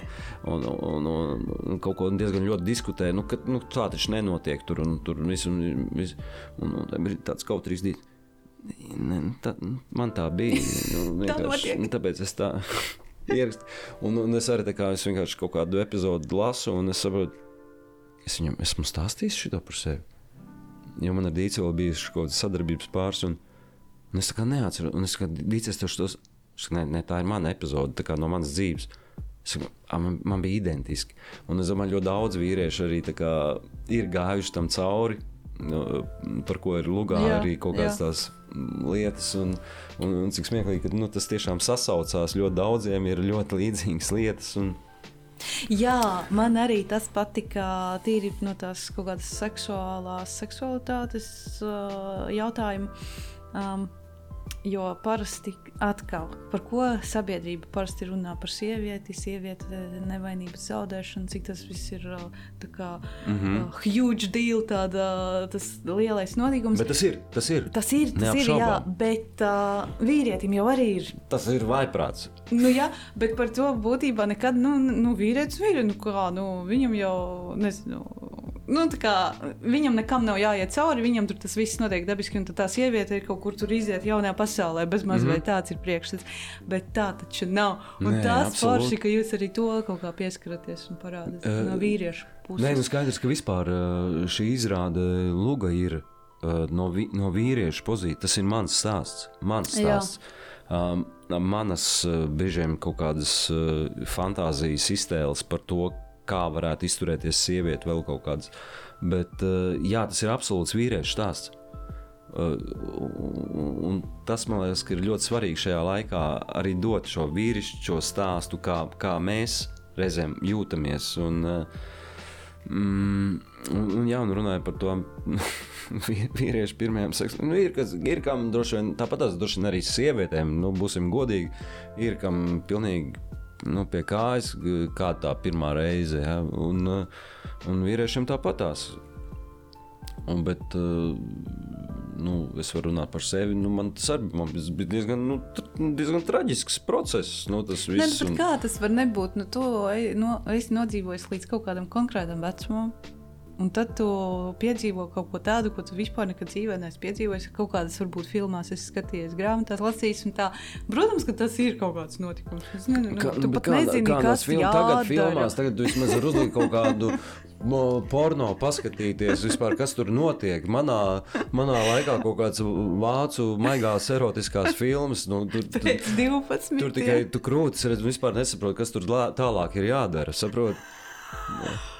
Un, un, un, un kaut ko diezgan ļoti diskutē. Nu, ka, nu, tā taču nenotiek tur un tur viss. Un, vis, un, un, un tāds kaut trīs dīt. Ne, tā, man tā bija. Nu, tā nu, tāpēc es tā ierakstu. Un, un es arī tā kā es vienkārši kaut kādu epizodu lasu un es saprotu, es viņam esmu stāstījis šo par sevi. Jo man ar Dīci vēl bija kaut kādas sadarbības pāris. Un, Un es tā kā neatceros, un es kā dīcies tos, tos ne, ne, tā ir mana epizode no manas dzīves. Saku, man, man bija identiski. Un es domāju, ļoti daudz vīriešu arī kā, ir gājuši tam cauri, par ko ir lugā jā, arī kaut kādas tās lietas. Un, un, un cik smieklīgi, ka nu, tas tiešām sasaucās. Ļoti daudziem ir ļoti līdzīgas lietas. Un, Jā, man arī tas patika. Tīri no tās kaut kādas seksuālās, seksualitātes uh, jautājumu. Um, Jo parasti atkal, par ko sabiedrība parasti runā par sievieti, sievieti nevainības zaudēšanu, cik tas viss ir kā, mm -hmm. uh, huge deal, tāda, tas lielais notikums. Bet tas ir, tas ir. Tas ir, tas ir jā, bet uh, vīrietim jau arī ir. Tas ir vaiprāts. Nu, jā, bet par to būtībā nekad, nu, nu vīrietis, vīrietis, nu kā, nu, viņam jau, nezinu, nu, kā, viņam nekam nav jāiet cauri, viņam tur tas viss notiek dabiski, un tā sieviete ir kaut kur tur iziet jaunajā pasaulē. Bez maz mm -hmm. tāds ir priekšstats. Bet tā taču nav. Un Nē, tas forši, ka jūs arī to kaut kā pieskaraties un parādāt uh, no vīriešu puses. Nē, nu skaidrs, ka vispār šī izrāde Luga ir no, vi, no vīriešu pozīcijas. Tas ir mans stāsts. Mans stāsts. Um, manas biežiem kaut kādas uh, fantāzijas iztēles par to, kā varētu izturēties sieviete, vēl kaut kādas. Bet uh, jā, tas ir absolūts vīriešu stāsts. Uh, un tas man liekas, ir ļoti svarīgi šajā laikā arī dot šo vīrišķo stāstu, kā, kā mēs reizēm jūtamies. Un, uh, Mm, un, jā, un runāja par to vīriešu pirmajām seksuālām. Nu, ir, kas, ir kam droši vien tāpat tās droši vien arī sievietēm, nu, būsim godīgi, ir kam pilnīgi nu, pie kājas, kā tā pirmā reize. Ja? Un, un vīriešiem tāpatās. Un, bet, nu, es varu runāt par sevi. Nu, man tas arī man bija diezgan, nu, diezgan traģisks process. Nu, tas viss, ne, un... Kā tas var nebūt? Nu, to no, es nodzīvoju līdz kaut kādam konkrētam vecumam. Un tad tu piedzīvo kaut ko tādu, ko tu vispār nekad dzīvē neesi piedzīvojis. Kaut kādas, varbūt, filmās, es skatījos, grāmatās, lasījis. Protams, ka tas ir kaut kāds notikums. Es nezinu, Ka, tu pat kā, nezini, kā kas film, tagad filmās, tagad tu vismaz vari uzlikt kaut kādu. Porno paskatīties, vispār, kas tur notiek. Manā, manā laikā kaut kāds vācu maigās erotiskās filmas. Nu, tur, tur, 12. tur tikai tu krūtis redz, vispār nesaproti, kas tur tālāk ir jādara. Saproti?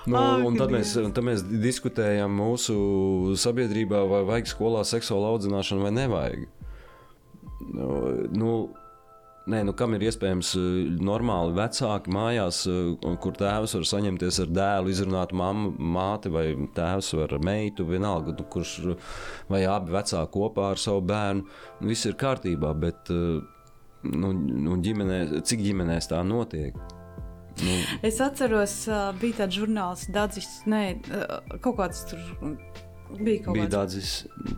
Nu, un tad mēs, tad mēs diskutējam mūsu sabiedrībā, vai vajag skolā seksuālu audzināšanu vai nevajag. Nu, nu, Nē, nu, kam ir iespējams normāli vecāki mājās, kur tēvs var saņemties ar dēlu, izrunāt mammu, māti vai tēvs ar meitu, vienalga, nu, kurš vai abi vecāki kopā ar savu bērnu. Viss ir kārtībā, bet nu, nu, ģimenē, cik ģimenēs tā notiek? Nu. Es atceros, bija tāds žurnāls, Dārcis, ne kaut kāds tur Bija kaut bija Dādzis,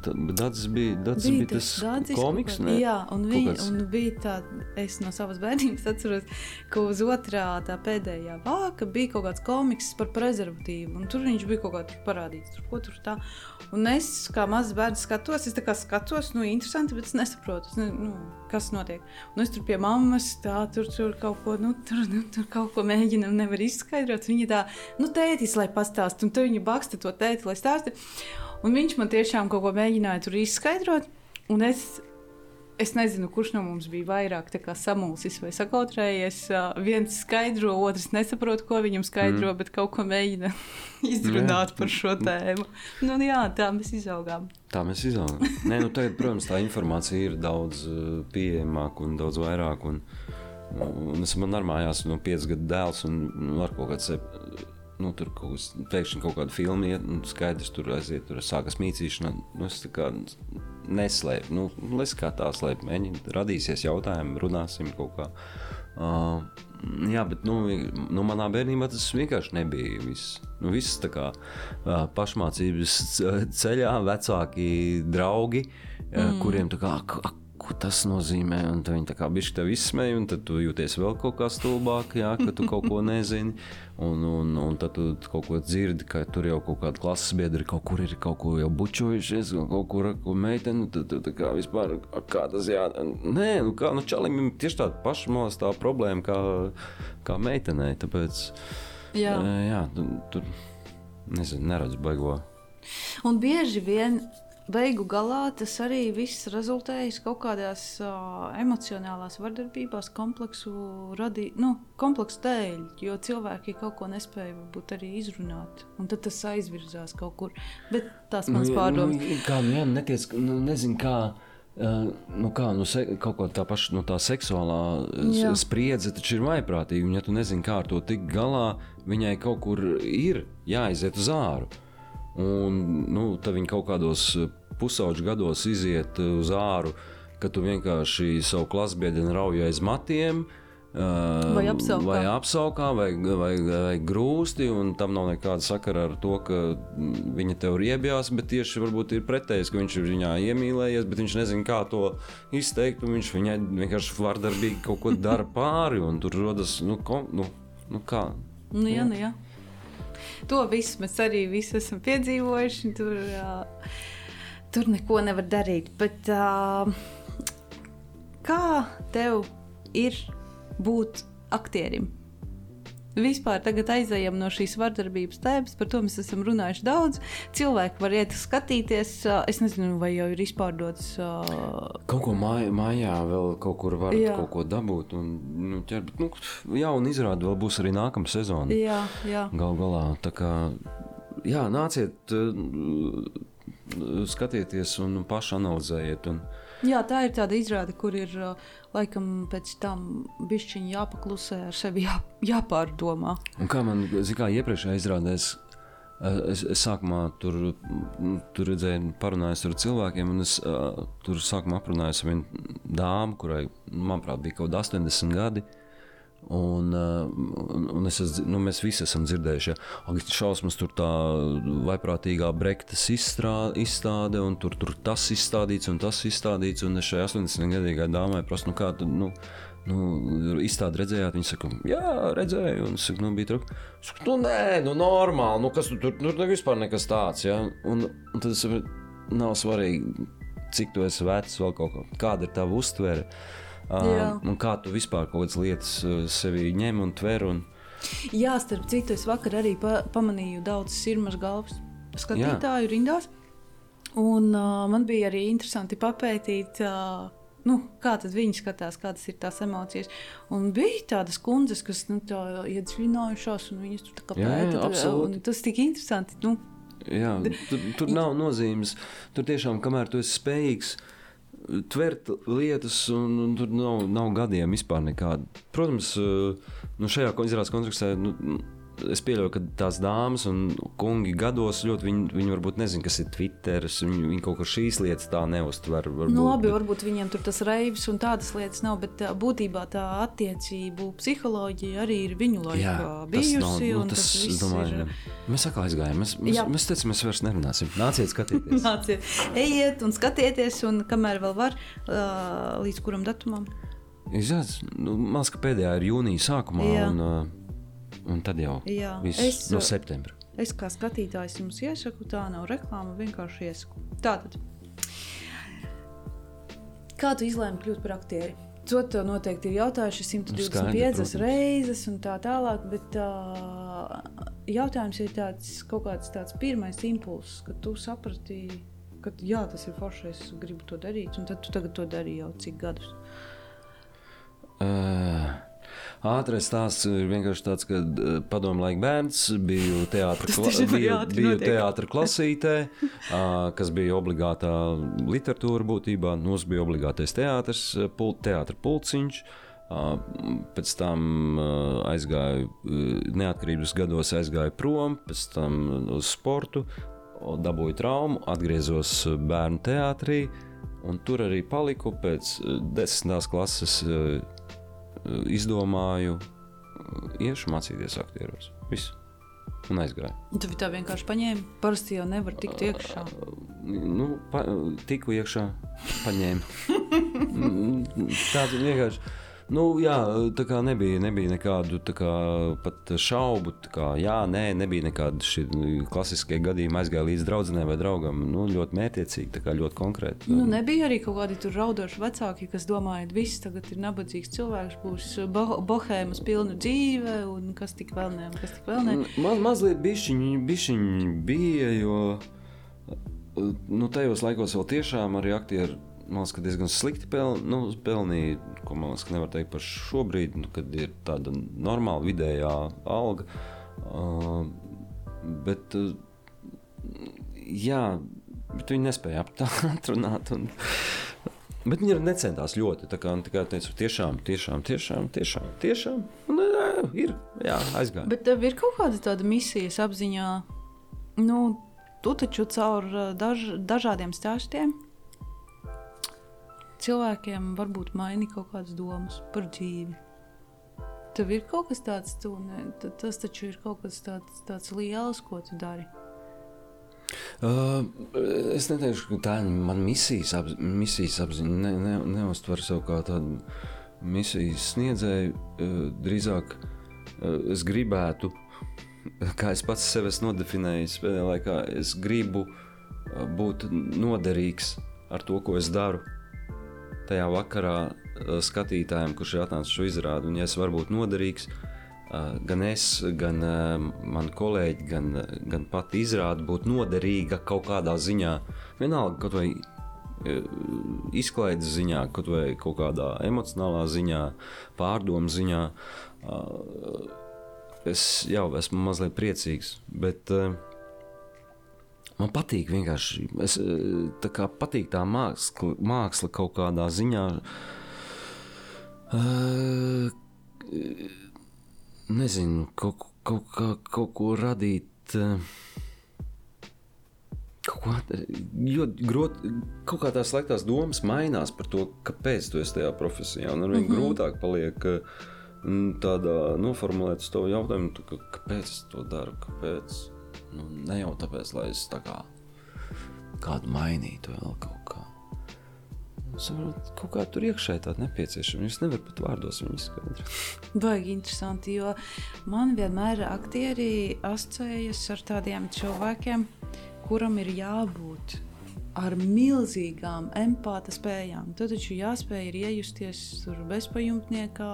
Dādzis bija, Dādzis bija, bija tas dādzis, komiks, ne? Jā, un, vi, un bija tā, es no savas bērnības atceros, ka uz otrā tā pēdējā vāka bija kaut kāds komiks par prezervatīvu, un tur viņš bija kaut kā tik parādīts, tur ko tur tā. Un es, kā mazs bērns skatos, es tā kā skatos, nu, interesanti, bet es nesaprotu, es ne, nu, kas notiek. Un es tur pie mammas, tā, tur, tur kaut ko, nu, tur, nu, tur kaut ko mēģinam, nevar izskaidrot. Viņa tā, nu, tētis, lai pastāst, un tu viņa baksta to tēti, lai stāsti. Un viņš man tiešām kaut ko mēģināja tur izskaidrot. Un es Es nezinu, kurš no mums bija vairāk samulsis vai sakautrējies. Viens skaidro, otrs nesaprot, ko viņam skaidro, mm. bet kaut ko mēģina izrunāt jā. par šo tēmu. Nu, jā, tā mēs izaugām. Tā mēs izaugām. Nē, nu, tagad, protams, tā informācija ir daudz pieejamāka un daudz vairāk. Un, un es man ar mājās no 5 gadu dēls un nu, ar kaut kādu nu, tur kaut kas pēkšņi kaut kāda filma iet, un skaidrs, tur aiziet, tur sākas mītīšana. Nu, es tā kā neslēpu, nu, es kā tā slēpu, mēģinu, radīsies jautājumi, runāsim kaut kā. Uh, jā, bet nu, nu, manā bērnībā tas vienkārši nebija. Viss, nu, viss tā kā uh, pašmācības ceļā, vecāki draugi, uh, mm. kuriem tā kā. Ak, ko tas nozīmē. Un viņi tā kā bišķi tev izsmeja, un tad tu jūties vēl kaut kā stulbāk, jā, ka tu kaut ko nezini. Un, un, un tad tu kaut ko dzirdi, ka tur jau kaut kāda klases biedra kaut kur ir kaut ko jau bučojušies, kaut kur ar meiteni. Tad tu tā kā vispār, kā tas jādara. Nē, nu kā, nu čalim ir tieši tāda paša malas tā problēma kā, kā meitenei. Tāpēc, jā, jā tur, tur nezinu, neredzu baigo. Un bieži vien beigu galā tas arī viss rezultējas kaut kādās uh, emocionālās vardarbībās, kompleksu, radī, nu, kompleksu dēļ, jo cilvēki kaut ko nespēja varbūt arī izrunāt. Un tad tas aizvirzās kaut kur. Bet tās manas nu, pārdomas. Nu, kā, nu, jā, netiec, nu, nezinu, kā. Uh, nu kā, nu, se, kaut kā tā paša nu, tā seksuālā Jā. spriedze taču ir vaiprātīga. Ja tu nezini, kā ar to tikt galā, viņai kaut kur ir jāiziet uz āru. Un nu, tad viņi kaut kādos eh, pusauģu gados iziet eh, uz āru, ka tu vienkārši savu klasbiedru rauj aiz matiem. Uh, vai apsaukā, vai, apsaukā vai, vai, vai grūsti, un tam nav nekāda sakara ar to, ka viņa tev riebjās, bet tieši varbūt ir pretējs, ka viņš ir viņā iemīlējies, bet viņš nezina, kā to izteikt, un viņš viņai vienkārši vardarbīgi kaut ko dara pāri, un tur rodas, nu, ko, nu, nu kā. Nu, jā, nu, jā. To visu mēs arī visi esam piedzīvojuši. Tur, uh, tur neko nevar darīt. Bet, uh, kā tev ir būt aktierim? Vispār tagad aizējām no šīs vardarbības tēmas, par to mēs esam runājuši daudz. Cilvēki var iet skatīties, es nezinu, vai jau ir izpārdots. Kaut ko māj, mājā vēl kaut kur var kaut ko dabūt. Un, nu, ķer, bet, nu, jā, un izrādi vēl būs arī nākamā sezona. Jā, jā. Gal galā. Tā kā, jā, nāciet, skatieties un paši analizējiet. Un, Jā, tā ir tāda izrāde, kur ir laikam pēc tam bišķiņi jāpaklusē, ar sevi jā, jāpārdomā. Un kā man, zināmā iepriekšējā izrādēs, Es, es sākumā tur, tur redzēju, parunājos ar cilvēkiem, un es uh, tur sākumā aprunājos ar vienu dāmu, kurai, manuprāt, bija kaut kādi 80 gadi. Un, un, es, nu, mēs visi esam dzirdējuši, ka ja, šausmas tur tā vaiprātīgā brektas izstāde, un tur, tur tas izstādīts un tas izstādīts. Un es šai 80 gadīgai dāmai prasu, nu, kā tu nu, nu, izstādi redzējāt? Viņa saka, jā, redzēju. Un es saku, nu, bija traki. Es saku, nu, nē, nu, normāli, nu, kas tu tur, nu, tur vispār nekas tāds. Ja? Un, un tad es saprotu, nav svarīgi, cik tu esi vecs, vēl kaut kā, kāda ir tava uztvere. Uh, kā tu vispār kaut kādas lietas sevī ņem un tver? Un... Jā, starp citu, es vakar arī pa pamanīju daudz sirmas galvas skatītāju Jā. rindās. Un uh, man bija arī interesanti papētīt, uh, nu, kā viņi skatās, kādas ir tās emocijas. Un bija tādas kundzes, kas nu, iedziļinājušās, un viņas tur pēta. Jā, absolūti. Tas tik interesanti. Nu. Jā, tur, tur nav nozīmes. Tur tiešām, kamēr tu esi spējīgs tvert lietas, un, un tur nav, nav gadiem vispār nekāda. Protams, eh, nu šajā izrādes kontekstā nu, es pieļauju, ka tās dāmas un kungi gados ļoti viņi, viņi varbūt nezina, kas ir Twitter. Viņi, viņi kaut kā šīs lietas tā neuztver. Varbūt, nu, labi, bet... varbūt viņiem tur tas reivs un tādas lietas nav, bet būtībā tā attiecību psiholoģija arī ir viņu laikā Jā, bijusi. Nav, nu, tas, tas domāju, ir... Mēs atkal aizgājām. Mēs, mēs, Jā. mēs teicām, mēs vairs nerunāsim. Nāciet, skatieties. Nāciet, ejiet un skatieties, un kamēr vēl var, līdz kuram datumam. Izjāc, nu, man liekas, ka pēdējā ir jūnija sākumā. Jā. Un, uh, Un tad jau Jā, viss es, no septembra. Es kā skatītājs jums iesaku, tā nav reklāma, vienkārši iesaku. Tātad, kā tu izlēmi kļūt par aktieri? To tev noteikti ir jautājuši 125 nu, reizes, un tā tālāk. Bet uh, jautājums ir tāds, kaut kāds tāds pirmais impulss, kad tu saprati, ka jā, tas ir forši, es gribu to darīt, un tad tu tagad to dari jau cik gadus? Uh, Ātrais stāsts ir vienkārši tāds, ka uh, padomu laika bērns biju teātris biju, biju teātra klasītē, kas bija obligātā literatūra būtībā. Mums bija obligātais teātris, pult, teātra pulciņš. Pēc tam aizgāju, neatkarības gados aizgāju prom, pēc tam uz sportu, dabūju traumu, atgriezos bērnu teātrī. Un tur arī paliku pēc desmitās klases. Uh, izdomāju, iešu mācīties aktieros. Viss. Un aizgāju. Tu tā vienkārši paņēmi. Parasti jau nevar tikt iekšā. Nu, pa, tiku iekšā, paņēmu. Tāda vienkārši. Nu, jā, tā kā nebija, nebija nekādu kā, šaubu. Kā, jā, nē, nebija nekādi šie klasiskie gadījumi. Aizgāja līdz draudzenei vai draugam. Nu, ļoti mētiecīgi, tā kā ļoti konkrēti. Nu, nebija arī kaut kādi raudoši vecāki, kas domāja, ka viss tagad ir nabadzīgs cilvēks, būs bo bohēmas pilna dzīve, un kas tik vēl un kas tik vēl ne. Ma, mazliet bišķiņi, bišķiņi bija, jo nu, tajos laikos vēl tiešām arī aktieri. Man liekas, ka diezgan slikti pel, nu, pelnīja, ko man liekas, ka nevar teikt par šobrīd, nu, kad ir tāda normāla vidējā alga. Uh, bet, uh, jā, bet viņi nespēja atrunāt. Un, bet viņi necentās ļoti. Tā kā tikai teicu, tiešām, tiešām, tiešām, tiešām, tiešām. Un, jā, ir, jā, aizgāja. Bet tev ir kaut kāda tāda misijas apziņā, nu, tu taču caur uh, daž, dažādiem stāstiem cilvēkiem varbūt maini kaut kādas domas par dzīvi. Tev ir kaut kas tāds, tu, ne, ta- tas taču ir kaut kas tāds, tāds liels, ko tu dari. Uh, es neteikšu, ka tā ir mana misijas, apz, misijas apziņa. Ne, ne, neuztver sev kā tādu misijas sniedzēju. Uh, drīzāk uh, es gribētu, kā es pats sev esmu nodefinējis pēdējā laikā, es gribu uh, būt noderīgs ar to, ko es daru. Tajā vakarā uh, skatītājiem, kurš ir atnācis šo izrādi, un ja es varu būt noderīgs, Uh, gan es, gan uh, mani kolēģi, gan, gan pati izrāde būtu noderīga kaut kādā ziņā. Vienalga, kaut vai izklaides ziņā, kaut vai kaut kādā emocionālā ziņā, pārdomu ziņā. Es jau esmu mazliet priecīgs, bet uh, man patīk vienkārši. Es, uh, tā kā patīk tā māksla, māksla kaut kādā ziņā. Uh, nezinu, kaut, kaut, kaut, kaut ko radīt. eh, Kaut ļoti grūti, kaut kā tās slēgtās domas mainās par to, kāpēc tu esi tajā profesijā. Un ar vien mm -hmm. grūtāk paliek tādā noformulēt uz to jautājumu, kāpēc es to daru. Kāpēc? Nu, ne jau tāpēc, lai es tā kā kādu mainītu vēl kaut kā. Saprot, kaut kā tur iekšēji tāda nepieciešama. Jūs nevarat pat vārdos viņu izskaidrot. Baigi interesanti, jo man vienmēr aktieri asociējas ar tādiem cilvēkiem, kuram ir jābūt ar milzīgām empāta spējām. Tad taču jāspēj ir iejusties tur bezpajumtniekā,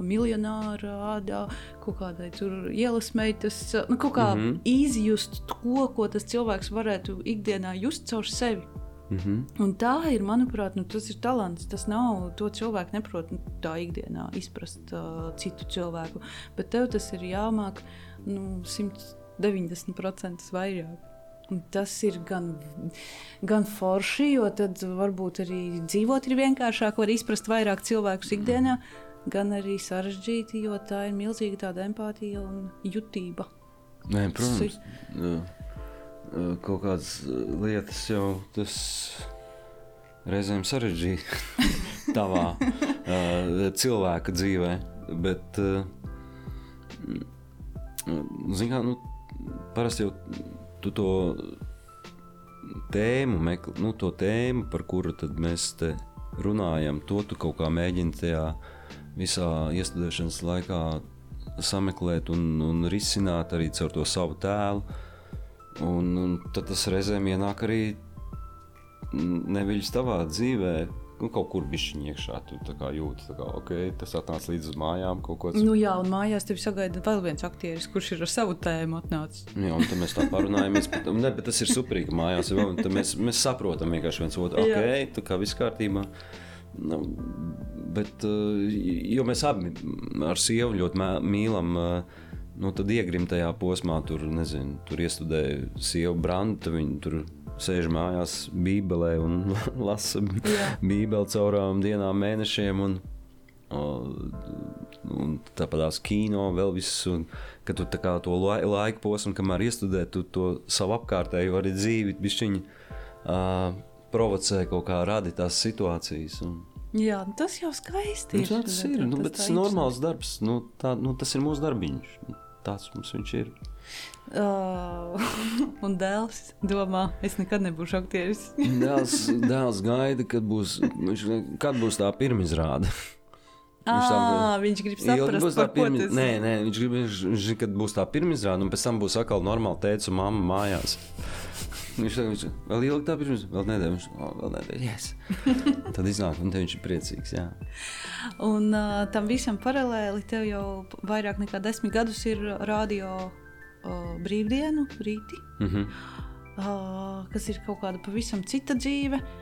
miljonāra ādā, kaut kādai tur ielas meitas, nu, kaut kā mm. -hmm. izjust to, ko tas cilvēks varētu ikdienā just caur sevi. Mm -hmm. Un tā ir, manuprāt, nu, tas ir talants. Tas nav to cilvēku, neprot nu, tā ikdienā izprast uh, citu cilvēku. Bet tev tas ir jāmāk nu, 190% vairāk. Tas ir gan, gan forši, jo tad varbūt arī dzīvot ir vienkāršāk, var izprast vairāk cilvēku ikdienā, gan arī sarežģīti, jo tā ir milzīga tāda empātija un jutība. Nē, protams, Si- Jā. Ā, kaut kādas ā, lietas jau tas reizēm sarežģīja tavā ā, cilvēka dzīvē. Bet, zinām, nu, parasti jau tu to tēmu, mekl, nu, to tēmu, par kuru mēs te runājam, to tu kaut kā mēģini tajā visā iestudēšanas laikā sameklēt un, un risināt arī caur to savu tēlu. Un, un tad tas reizēm ienāk arī neviļas tavā dzīvē, nu, kaut kur bišķiņ iekšā. Tu kā jūti, tā kā, ok, tas atnāca līdz mājām kaut ko Nu jā, un mājās tev sagaida vēl viens aktieris, kurš ir ar savu tēmu atnācis. Jā, un mēs tā parunājamies. Bet, ne, bet tas ir superīgi, ka mājās mēs, mēs saprotam vienkārši viens otru. Jā. Ok, tā kā viss kārtībā. Nu, bet, uh, jo mēs abi ar sievu ļoti mīlam, uh, nu, tad iegrim tajā posmā, tur, nezinu, tur iestudēja sievu brandu, viņi tur sēž mājās bībelē un lasa bībeli caurām dienām, mēnešiem. Un, un tāpat tās kino, vēl viss, un kad tu to lai, laika posmu, kamēr iestudē, tu to savu apkārtējo arī dzīvi, bišķiņi uh, provocē kaut kā radi tās situācijas. Un, Jā, nu tas jau skaisti nu, tā tas ir, nu, bet tas ir normāls darbs, nu, tā, nu, tas ir mūsu darbiņš, nu, tāds mums viņš ir. Uh, un dēls domā, es nekad nebūšu aktieris. Dēls, dēls gaida, kad būs, viņš, kad būs tā pirmizrāde. Viņš tam- Ah, viņš grib saprast, tā ko pirmi- tas Nē, nē, viņš grib, viņš, viņš kad būs tā pirmizrāde, un pēc tam būs atkal normāli teica mamma mājās. Viņš saka, viņš vēl ilgi tā pirms, vēl nedēļa, viņš oh, vēl nedēļa, yes. Tad iznāk, un viņš ir priecīgs, jā. Un uh, tam visam paralēli tev jau vairāk nekā desmit gadus ir radio uh, brīvdienu rīti, Mhm. uh, kas ir kaut kāda pavisam cita dzīve. Uh,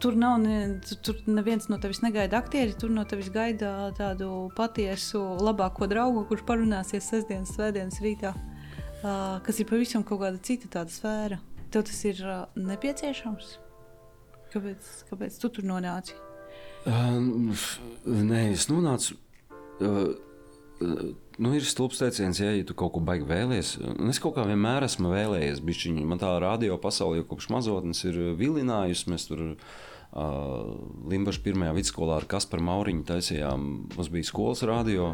Tur nav ne, tu- tur neviens no tevis negaida aktieri, tur no tevis gaida tādu patiesu labāko draugu, kurš parunāsies sestdienas, svētdienas rītā, uh, kas ir pavisam kaut kāda cita tāda sfēra. Tev tas ir uh, nepieciešams? Kāpēc, kāpēc tu tur nonāci? Uh, nē, es nonācu. Uh, uh, nu, ir stulbs teiciens, ja, ja tu kaut ko baigi vēlies. Un es kaut kā vienmēr esmu vēlējies. Bišķiņ, man tā radio pasaule jau kopš mazotnes ir vilinājusi. Mēs tur uh, Limbaģa pirmajā vidusskolā ar Kasparu Mauriņu taisījām. Mums bija skolas radio.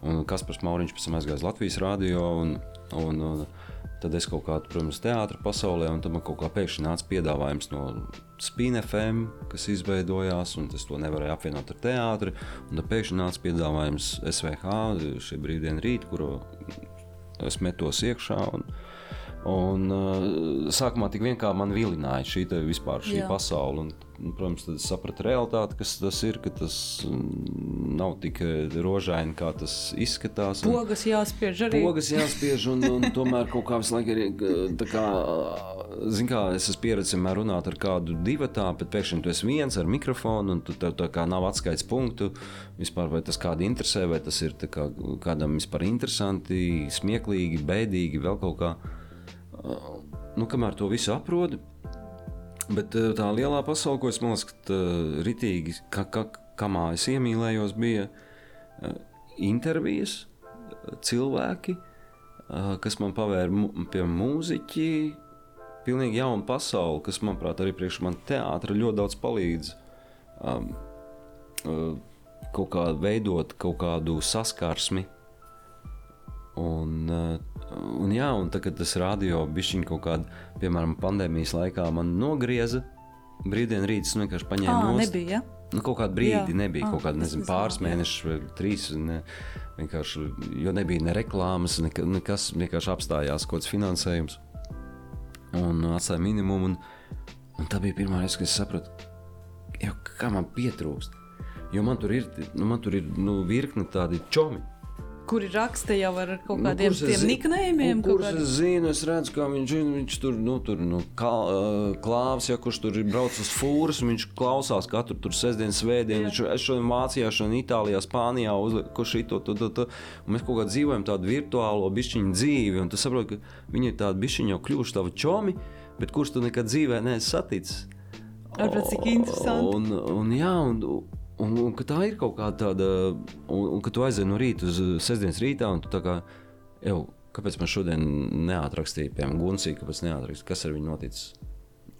Un Kaspars Mauriņš pēc tam aizgāja uz Latvijas radio. Un, un, un, Tad es kaut kādā, protams, teātrī pasaulē, un tad man kaut kā pēkšņi nāca piedāvājums no Spīna FM, kas izveidojās, un es to nevarēju apvienot ar teātri. Tad pēkšņi nāca piedāvājums SVH, šī brīvdiena rīta, kuru es metos iekšā. Un, un, sākumā tik vienkārši man vilināja šī vispār šī Jā. pasaule. Un, protams, tad sapratu realitāti, kas tas ir, ka tas mm, nav tik rožaini, kā tas izskatās. un- Pogas jāspiež arī. Pogas jāspiež, un, un tomēr kaut kā visu laiku ir. tā Kā, zin, kā, es esmu pieredzējis vienmēr runāt ar kādu divu tādu, bet pēkšņi tu esi viens ar mikrofonu, un tu tev tā kā nav atskaites punktu. Vispār, vai tas kādu interesē, vai tas ir kā, kādam vispār interesanti, smieklīgi, bēdīgi, vēl kaut kā. Nu, kamēr to visu aprodu, Bet eh, tā lielā pasaule, ko es domāju, ka ritīgi, ka, ka, kamā es iemīlējos, bija eh, intervijas, eh, cilvēki, eh, kas man pavēra pie mūziķi. Pilnīgi jauna pasaule, kas, manuprāt, arī priekš man teātra ļoti daudz palīdz. Um, kaut kā veidot kaut kādu saskarsmi. Un, uh, un, jā, un tagad tas radio bišķiņ kaut kādā, piemēram, pandēmijas laikā man nogrieza. Brīvdienu rīts nu, vienkārši paņēma nebija. Ja? Nu, kaut kādu brīdi Jā. nebija, Ah, kaut kāda, nezinu, pāris mēnešus vai trīs. Ne, vienkārši, jo nebija ne reklāmas, neka, nekas, vienkārši apstājās kaut kāds finansējums. Un atstāja minimumu. Un, un tā bija pirmā reize, kad es sapratu, jau, kā man pietrūkst. Jo man tur ir, nu, man tur ir nu, virkne tādi čomi. Kuri raksta jau ar kaut Nu, kādiem es tiem niknējumiem. nu, kaut Kurus kādi- es redzu, kā viņš, zina, viņš tur, nu, tur nu, kā, klāvs, ja kurš tur ir braucis uz fūras, viņš klausās katru tur sestdienas svētdienu. Viņš, es šodien Vācijā, šodien Itālijā, Spānijā, uzliku, kurš šito, to, to, to. Mēs kaut kā dzīvojam tādu virtuālo bišķiņu dzīvi, un tu saproti, ka viņi ir tādi bišķiņi jau kļuvuši tavi čomi, bet kurus tu nekad dzīvē neesi saticis. Ārprāt, cik interesanti. Un, un, jā, un, un, un ka tā ir kaut kāda tāda, un, un ka tu aizej no rīta uz sestdienas rītā, un tu tā kā, jau, kāpēc man šodien neatrakstīja, piemēram, Gunsī, kāpēc neatrakstīja, kas ar viņu noticis?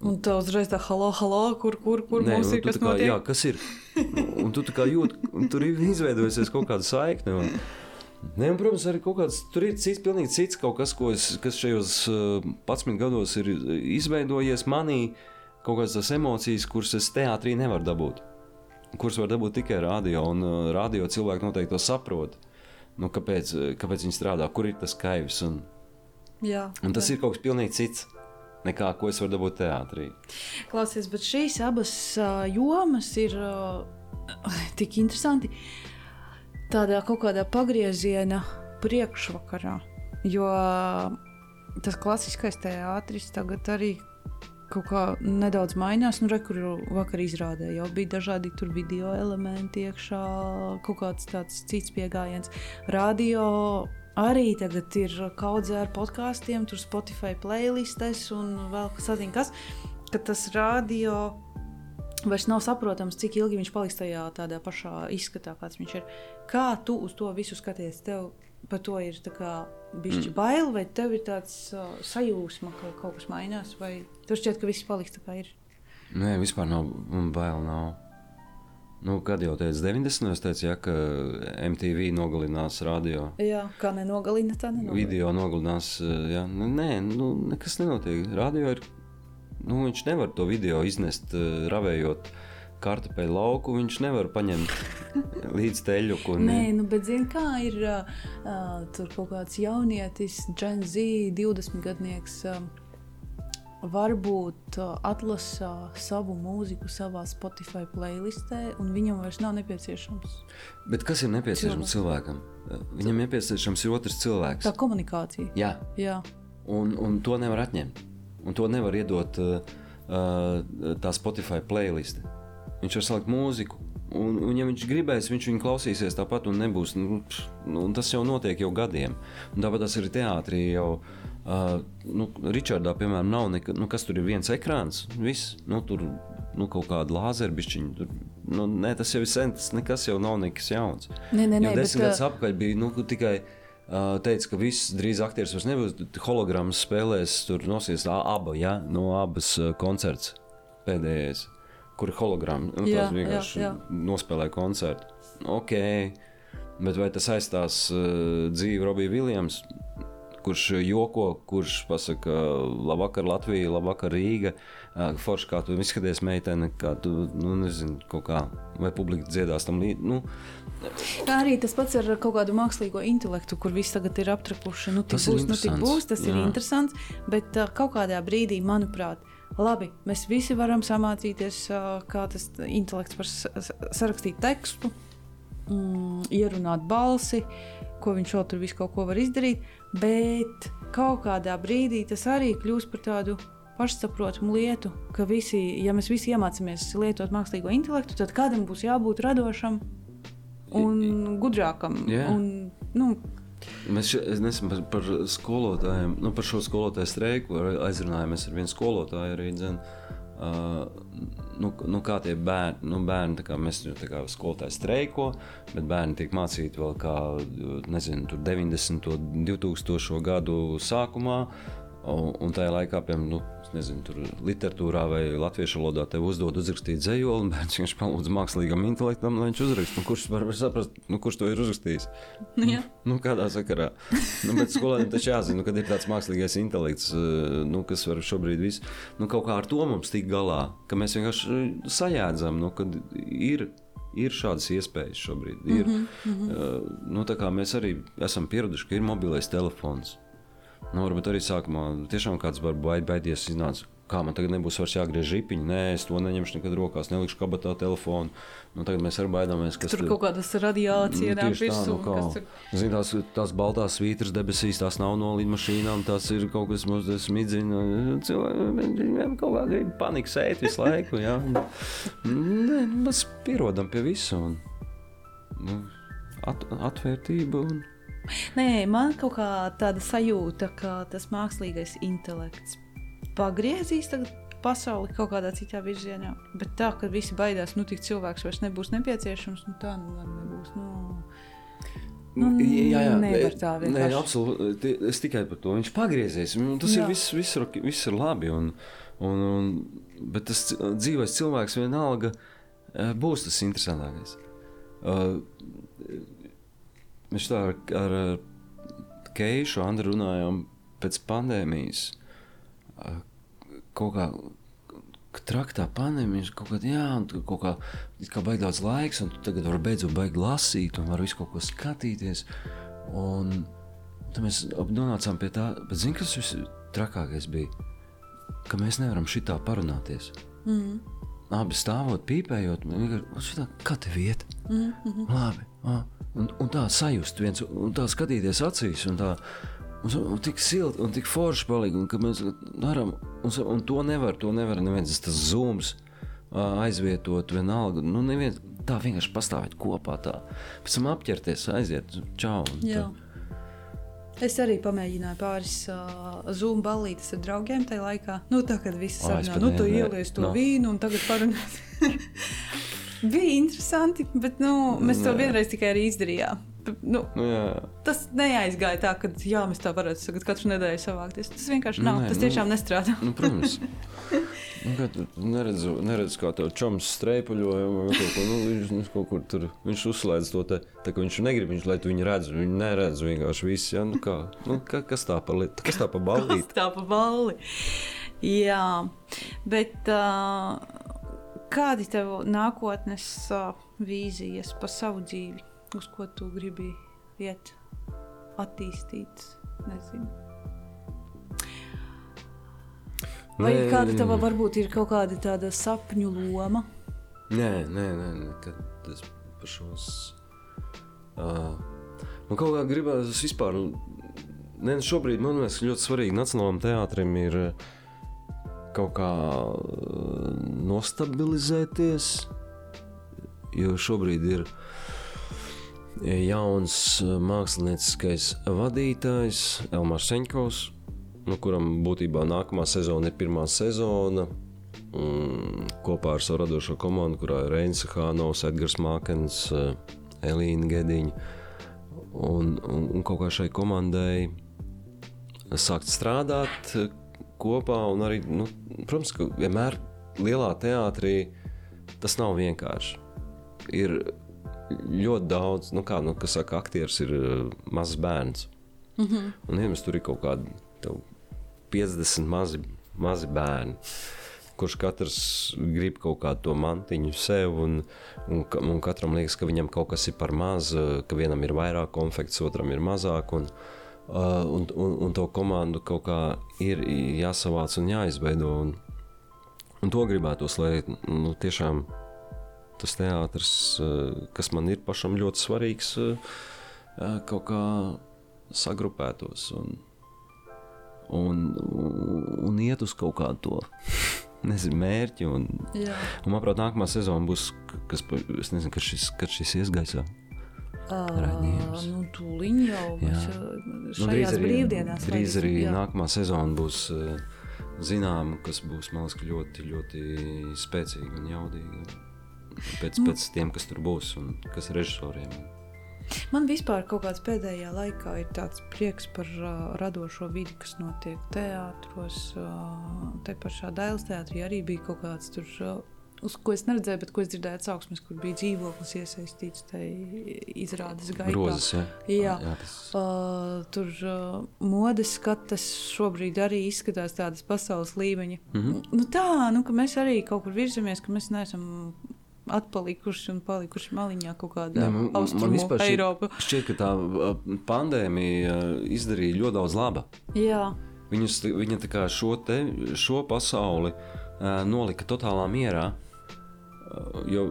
Un tā uzreiz tā, halo, halo, kur, kur, kur Nē, mums ir kas kā, notiek? jā, kas ir? Un tu tā kā jūti, tur ir izveidojusies kaut kāda saikne. Un, Ne, un, protams, arī kaut kāds tur ir cits, pilnīgi cits kaut kas, es, kas šajos uh, 11 gados ir izveidojies manī, kaut kādas emocijas, kuras es teātrī nevaru dabūt. Kuras var dabūt tikai radio, un uh, radio cilvēki noteikti to saprot. Nu, kāpēc, kāpēc viņi strādā, kur ir tas kaivs? Un, Jā, un tas ir kaut kas pilnīgi cits. nekā ko es varu dabūt teātrī. Klausies, bet šīs abas uh, jomas ir uh, tik interesanti. Tādā kaut kādā pagrieziena priekšvakarā. Jo uh, tas klasiskais teātris tagad arī kaut kā nedaudz mainās. Nu, re, kur vakar izrādē jau bija dažādi video elementi iekšā, kaut kāds tāds cits pieejams. Radio arī tagad ir kaudzē ar podkāstiem, tur Spotify playlistes un vēl kas atzina, kas, ka tas radio vairs nav saprotams, cik ilgi viņš paliks tajā tādā pašā izskatā, kāds viņš ir. Kā tu uz to visu skaties? Tev par to ir bijis mm. bail, vai tev ir tāds uh, sajūsma, ka kaut kas mainās, vai tev šķiet, ka viss paliks tā kā ir? Nē, vispār nav bail. Nav. Nu, kad jau teicu, 90. gados teicu, ja, ka MTV nogalinās radio. Jā, kā nenogalina, tā nenogalina. Video nogalinās. Jā. Nu, nē, nu, nekas nenotiek. Radio ir. Nu, viņš nevar to video iznest, ravējot uh, kartupeļu lauku viņš nevar paņemt līdz teļuku. Nē, nu, bet zini, kā ir uh, tur kaut kāds jaunietis, Gen Z, 20 gadnieks. Uh, varbūt uh, atlasa savu mūziku savā Spotify playlistē, un viņam vairs nav nepieciešams. Bet kas ir nepieciešams cilvēkam? Viņam nepieciešams ir otrs cilvēks. Tā komunikācija. Jā, Jā. Un, un to nevar atņemt. Un to nevar iedot uh, tā Spotify playliste. Viņš var salikt mūziku. Un, un, ja viņš gribēs, viņš viņu klausīsies tāpat, un nebūs. Nu, nu, tas jau notiek jau gadiem. Un tāpat tas ir teātrī. Jau, uh, nu, Ričardā, piemēram, nav nekā, nu, kas tur ir viens ekrāns. Viss, nu, tur nu, kaut kāda lāzerbišķiņa. Nu, nē, tas jau ir sen, tas nekas jau nav nekas jauns. Nē, nē, nē, jo desmit gadus uh... atpakaļ bija nu, tikai. Teica, ka viss drīz aktieris vairs nebūs. Hologrammas spēlēs, tur nosies aba, ja, no abas koncerts pēdējais. Uh, kur ir hologrāma. Nu, jā, vienkārši jā, jā. nospēlēja koncertu. Ok, bet vai tas aizstās uh, dzīvi Robija Viljams? Kurš joko, kurš pasakā, labvakar, Latvija, labvakar, Rīga. Uh, forši, kā tu izskaties, meitene, kā tu, nu, nezinu, kaut kā, vai publika dziedās tam līdzi. Nu, Kā arī tas pats ar kaut kādu mākslīgo intelektu, kur viss tagad ir aptrakuši. Nu, tas būs, nu, būs, tas Jā. ir interesants, bet uh, kaut kādā brīdī, manuprāt, Labi, mēs visi varam samācīties, kā tas intelekts var sarakstīt tekstu, mm, ierunāt balsi, ko viņš vēl tur visu kaut ko var izdarīt, bet kaut kādā brīdī tas arī kļūst par tādu pašsaprotamu lietu, ka visi, ja mēs visi iemācāmies lietot mākslīgo intelektu, tad kādam būs jābūt radošam un gudrākam. Yeah. Un, nu, Mēs nesen par, par skolotājiem, nu, par šo skolotāju streiku aizrunājāmies ar vienu skolotāju arī. Dzen, Uh, nu, nu, kā tie bērni, nu, bērni kā mēs jau tādā skolotājā streiko, bet bērni tiek mācīti vēl kā, nezinu, 90. un 2000. gadu sākumā. Un, un tajā laikā, piemēram, nu, nezinu, tur literatūrā vai latviešu valodā te uzdod uzrakstīt dzējoli, un bērns vienkārši palūdz mākslīgam intelektam, lai viņš uzrakst. Nu, kurš var saprast, nu, kurš to ir uzrakstījis? Ja. Nu, kādā sakarā? nu, bet skolēniem taču jāzina, nu, kad ir tāds mākslīgais intelekts, eh, nu, kas var šobrīd visu, nu, kaut kā ar to mums tik galā, ka mēs vienkārši sajēdzam, nu, kad ir ir šādas iespējas šobrīd. Ir, mm -hmm. uh, nu, mēs arī esam pieraduši, ka ir mobilais telefons. Nu, varbūt arī sākumā tiešām kāds var baid, baidies iznāca. Kā man tagad nebūs vairs jāgriež žipiņi, nē, es to neņemšu nekad rokās, nelikšu kabatā telefonu. Nu, tagad mēs arī baidāmies, ka tur kaut kādas radiācijas nu, ir virsū. Nu, tur... Zin, tās, tās baltās svītras debesīs, tās nav no lidmašīnām, tās ir kaut kas mazliet smidzina. Cilvēkiem kaut kā grib panikas ēt visu laiku. Jā. Nē, mēs pierodam pie visu. Un, nu, at, atvērtība. Un... Nē, man kaut kā tāda sajūta, ka tas mākslīgais intelekts pagriezīs pasauli kaut kādā citā virzienā. Bet tā, ka visi baidās, nu, tik cilvēks vairs nebūs nepieciešams, nu, tā nu, nebūs. Nu, Nu, jā, jā, nevar tā vienkārši. Nē, absolūti. Es tikai par to. Viņš pagriezīs. Nu, tas jā. ir viss, viss, ir, viss ir labi. Un, un, un, bet tas dzīvais cilvēks vienalga eh, būs tas interesantākais. Uh, Mēs tā ar, ar Keišu Andru runājām pēc pandēmijas. Kaut kā traktā pandēmija, kaut kāda, jā, un kaut kā, kā baigi daudz laiks, un tu tagad vari beidzot baigi lasīt, un vari visu kaut ko skatīties. Un tad mēs nonācām pie tā, bet zini, kas viss trakākais bija? ka mēs nevaram šitā parunāties. Mm. Abi stāvot, pīpējot, vienkārši šitā, kā tev iet? Mm -hmm. Labi. Ah. Un, un tā sajust viens, un tā skatīties acīs, un tā. Un, un tik silti un tik forši palika, un mēs darām, un, un to nevar, to nevar neviens tas zūms aizvietot vienalga. Nu, neviens, tā vienkārši pastāvēt kopā, tā. pēc tam apķerties, aiziet, čau. Es arī pamēģināju pāris uh, zūmu ballītes ar draugiem tajā laikā. Nu, tā kā viss sarunā, nu, tu ielies to no. vīnu un tagad parunās. Bija interesanti, bet nu, mēs to vienreiz tikai arī izdarījām. Nu, nu, jā, jā. Tas neaizgāja tā, ka jā, mēs tā varētu katru nedēļu savākties. Tas vienkārši nav. Nē, tas tiešām nu, nestrādā. nu, protams. Nu, neredzu, neredzu, kā tev čoms streipuļoja. Nu, viņš, viņš kaut kur tur viņš uzslēdz to te. Tā, viņš negrib, viņš, lai tu viņu redz. Viņu neredz vienkārši viss. Ja? Nu, kā, nu, kā, kas tā pa, kas tā pa balli? Kas tā pa balli? Jā, bet uh, kādi tev nākotnes uh, vīzijas par savu dzīvi? Uz ko tu gribi iet, attīstīt? Nezinu. Vai nē, kāda tava varbūt ir kaut kāda tāda sapņu loma? Nē, nē, nē, nekad tas par šos. Uh, man kaut kā gribās vispār. Nē, šobrīd man liekas, ļoti svarīgi Nacionālajam teātrim ir kaut kā nostabilizēties. Jo šobrīd ir jauns mākslinieckais vadītājs Elmārs Seņkovs nu, kuram būtībā nākamā sezona ir pirmā sezona. Kopā ar savu radošo komandu, kurā ir Reins Hānovs, Edgars Mākens, eh, Elīna Gediņa. Un, un, un kaut kā šai komandai sākt strādāt eh, kopā. Arī, nu, protams, ka vienmēr lielā teātrī tas nav vienkārši. Ir ļoti daudz, nu, kā nu, saka, aktieris ir uh, mazs bērns. Mm -hmm. Un, ja tur ir kaut kāda 50 mazi, mazi bērni. Kurš katrs grib kaut kādu to mantiņu sev, un, un, un katram liekas, ka viņam kaut kas ir par maz, ka vienam ir vairāk konfekts, otram ir mazāk. Un, un, un, un to komandu kaut kā ir jāsavāc un jāizveido. Un, un to gribētos, lai nu, tiešām tas teātris, uh, kas man ir pašam ļoti svarīgs, uh, kaut kā sagrupētos. Un, un, un iet uz kaut kādu to nezinu, mērķi. Un, Jā. un manuprāt, nākamā sezona būs, kas, nezinu, kad šis, kad šis ies gaisā. Raidījums. Nu, tūliņ jau mēs nu, drīz arī, brīvdienās. Drīz arī jā. nākamā sezona būs zināma, kas būs, man liekas, ļoti, ļoti spēcīga un jaudīga. Pēc, nu. pēc tiem, kas tur būs un kas ir režisoriem. Man vispār kaut kāds pēdējā laikā ir tāds prieks par uh, radošo vidi, kas notiek teātros. Uh, te pašā Dailas teātrī arī bija kaut kāds tur. Uh, Uz ko es neredzēju, bet ko es dzirdēju, atsauksmes, kur bija dzīvoklis iesaistīts tajā izrādes gaitā. Rozes, ja? Jā, jā tas... uh, tur uh, modes skatas šobrīd arī izskatās tādas pasaules līmeņa. Mm -hmm. nu, tā, nu, ka mēs arī kaut kur virzamies, ka mēs neesam atpalikuši un palikuši maliņā kaut kādā austrumu Eiropā. Šķiet, ka tā pandēmija izdarīja ļoti daudz laba. Jā. Viņus, viņa šo, te, šo pasauli uh, nolika totālā mierā. Jo,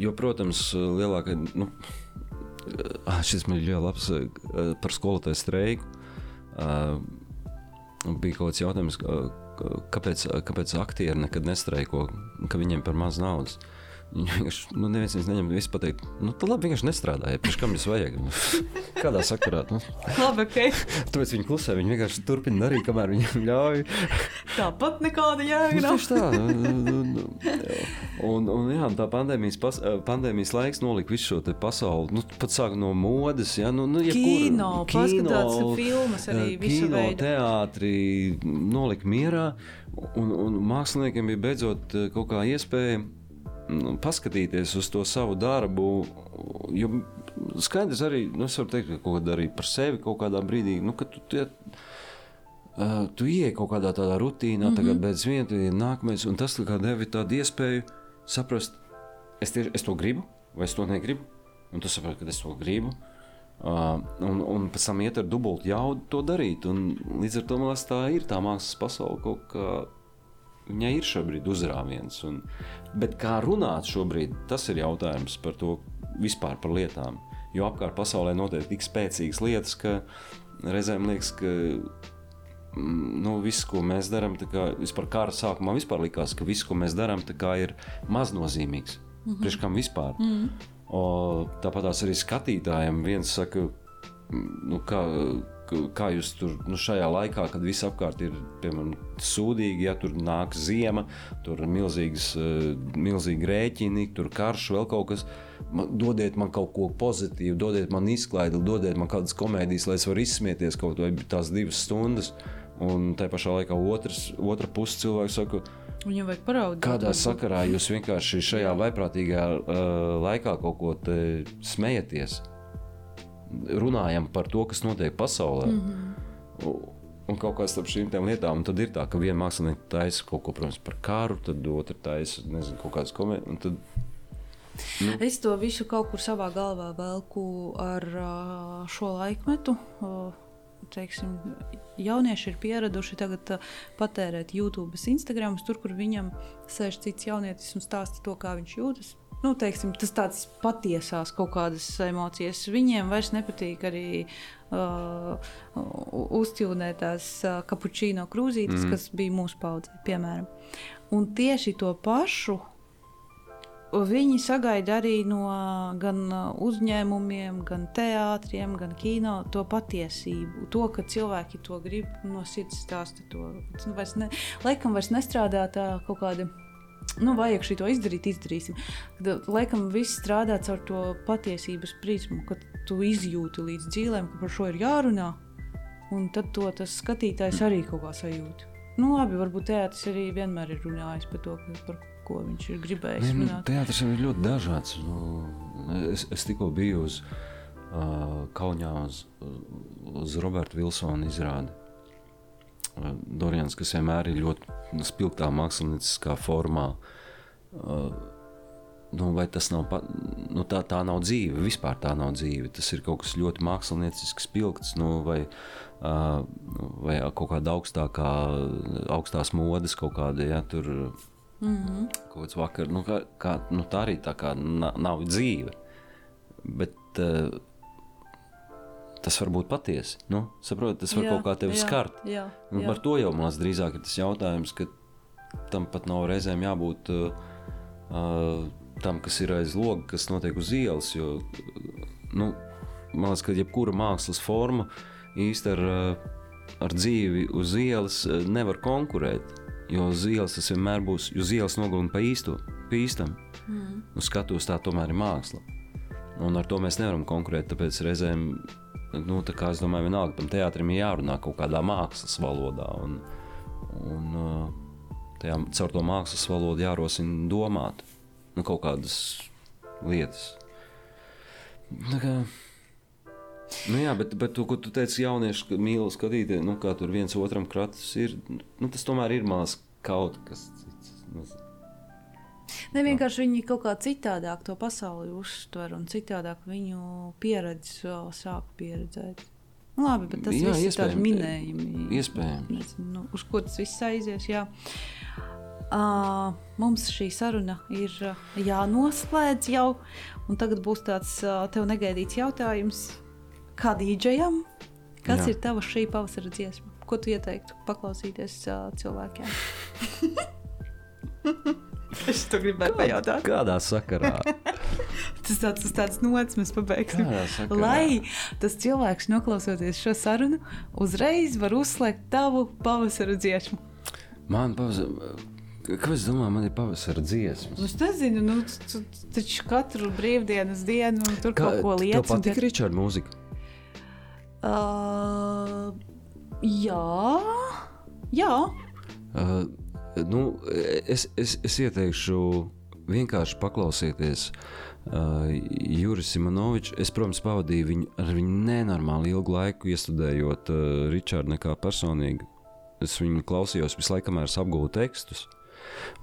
jo, protams, lielākā. Nu, šis man ļoti labs par skolotāju streiku. Bija kaut kāds jautājums, kāpēc, kāpēc aktieri nekad nestreiko, ka viņiem par maz naudas. Viņš vienkārši, nu, neviens viņus neņem, viss pateikt, nu, tā labi, vienkārši nestrādāja. Pēc kam jums vajag? Nu, kādā sakarā? Nu. labi, ok. Tāpēc viņi klusē, viņi vienkārši turpina darīt, kamēr viņiem ļauj. Tāpat nekāda jēga. Nu, tā, nu, nu, nu, un, un, jā, tā pandēmijas, pas, pandēmijas laiks nolika visu šo te pasauli, nu, pat sāk no modes, jā, nu, nu kino, kur, kino, filmas arī eh, visu kino, veidu. teātri nolika mierā, un, un māksliniekiem bija beidzot eh, kaut kā iespēja nu, paskatīties uz to savu darbu. Jo skaidrs arī, nu, es varu teikt, ka kaut ko darīt par sevi kaut kādā brīdī, nu, tu, tie, uh, tu ieej kaut kādā tādā rutīnā, mm -hmm. tagad bez viena, tad ir nākamais, un tas deva tādu iespēju saprast, es, tieši, es to gribu, vai es to negribu, un tu saproti, ka es to gribu. Uh, un, un pēc tam iet ar dubultu jaudu to darīt. Un līdz ar to man liekas, tā ir tā mākslas pasaule kaut kā viņai ir šobrīd uzrāviens. Un, bet kā runāt šobrīd, tas ir jautājums par to vispār par lietām. Jo apkārt pasaulē notiek tik spēcīgas lietas, ka reizēm liekas, ka mm, nu, viss, ko mēs darām, vispār kara sākumā vispār likās, ka viss, ko mēs darām, ir maznozīmīgs. Mm -hmm. Priekš kam vispār? Mm -hmm. o, tāpat arī skatītājiem viens saka, nu, kā, kā jūs tur nu, šajā laikā, kad viss apkārt ir piemēram, sūdīgi, ja tur nāk ziema, tur ir milzīgas, eh, milzīgi rēķini, tur karš, vēl kaut kas man, dodiet man kaut ko pozitīvu, dodiet man izklaidi, dodiet man kādas komēdijas, lai es varu izsmieties kaut vai tās divas stundas. Un tā pašā laikā otrs, otra puse cilvēks saka, Viņam vajag paraudāt. Kādā sakarā jūs vienkārši šajā vaiprātīgajā uh, laikā kaut ko smejaties? Runājam par to, kas notiek pasaulē. Mm -hmm. Un, kaut kā starp šīm lietām, tad ir tā, ka viena mākslinieka taisa kaut ko, protams, par karu, tad otra taisa, nezinu, kaut kādas komēdijas Nu. Es to visu kaut kur savā galvā velku ar šo laikmetu. Teiksim, jaunieši ir pieraduši tagad patērēt YouTube, Instagram, tur, kur viņam sēž cits jaunietis un stāsta to, kā viņš jūtas. Nu, teiksim, tas tāds patiesās kaut kādas emocijas. Viņiem vairs nepatīk arī uh, uzķūnētās uh, kapučīno krūzītes, mm. kas bija mūsu paudzē, piemēram. Un tieši to pašu viņi sagaida arī no gan uzņēmumiem, gan teātriem, gan kino to patiesību. To, ka cilvēki to grib no sirds stāsta. To nu, vairs ne, laikam vairs nestrādā tā kaut kāda. Nu, vajag šī to izdarīt, izdarīsim. Kad, laikam viss strādā caur to patiesības prizmu, kad tu izjūti līdz dzīvēm, ka par šo ir jārunā. Un tad to tas skatītājs arī kaut kā sajūt. Nu, labi, varbūt teātris arī vienmēr ir runājis par to, par ko viņš ir gribējis. Ne, nu, teātris ir ļoti dažāds. Nu, es, es tikko biju uz uh, Kaunijā uz, uz Roberta Vilsona izrādi. Dorians, kas vienmēr ir ļoti nu, spilgtā mākslinieckā formā. Uh, nu, vai tas nav, pa, nu, tā, tā nav dzīve, vispār tā nav dzīve. Tas ir kaut kas ļoti māksliniecisks, spilgts, nu, vai, uh, vai kaut kāda augstākā, augstās modes, kaut kāda, ja tur Mm -hmm. Kaut kāds vakar, nu, kā, kā, nu, tā arī tā kā nav dzīve. Bet uh, tas var būt patiesi. Nu, saprot, tas var jā, kaut kā tevi jā, skart. Jā, jā. Par to jau man drīzāk ir tas jautājums, ka tam pat nav reizēm jābūt uh, uh, tam, kas ir aiz loga, kas notiek uz ielas. Jo, nu, man liekas, ka jebkura mākslas forma īstenībā ar, ar dzīvi uz ielas nevar konkurēt. Jo uz ielas tas vienmēr būs, jo uz ielas nogalina pa īstu, pa īstam. Mm. Uz skatuves tā tomēr ir māksla. Un ar to mēs nevaram konkurēt. Tāpēc reizēm, nu, es domāju, vienalga tam teātrim ir jārunā kaut kādā mākslas valodā. Un, un tajā, caur to mākslas valodu jārosina domāt nu, kaut kādas lietas. Tā kā, Nu jā, bet, bet to, ko tu teici, jaunieši mīl skatīties, nu, kā tur viens otram kratus ir, nu, tas tomēr ir maz kaut kas cits. Ne vienkārši viņi kaut kā citādāk to pasauli uztver un citādāk viņu pieredzi sāk pieredzēt. Nu, labi, bet tas jā, viss ir tāds minējumi. Iespējams. Nezinu, nu, uz ko tas viss aizies, jā. Uh, mums šī saruna ir uh, jānoslēdz jau, un tagad būs tāds uh, tev negaidīts jautājums kā dīdžejam, kas Jā. ir tava šī pavasara dziesma? Ko tu ieteiktu paklausīties uh, cilvēkiem? es to gribēju pajautāt. Kādā sakarā? tas tāds, tāds nots mēs pabeigsim. Lai tas cilvēks, noklausoties šo sarunu, uzreiz var uzslēgt tavu pavasara dziesmu. Man pavasara. Kāpēc es domāju, man ir pavasara dziesmas? Nu, es nezinu, nu, tu, tu, taču katru brīvdienas dienu tur Kā, kaut ko lietas. Tev patīk Ričarda mūzika? Uh, jā, jā. Uh, nu, es, es, es ieteikšu vienkārši paklausieties. Uh, Juris Simonovičs, es, protams, pavadīju viņu ar viņu nenormāli ilgu laiku, iestudējot uh, Ričārdu nekā personīgi. Es viņu klausījos visu laiku, kamēr es apgūstu tekstus.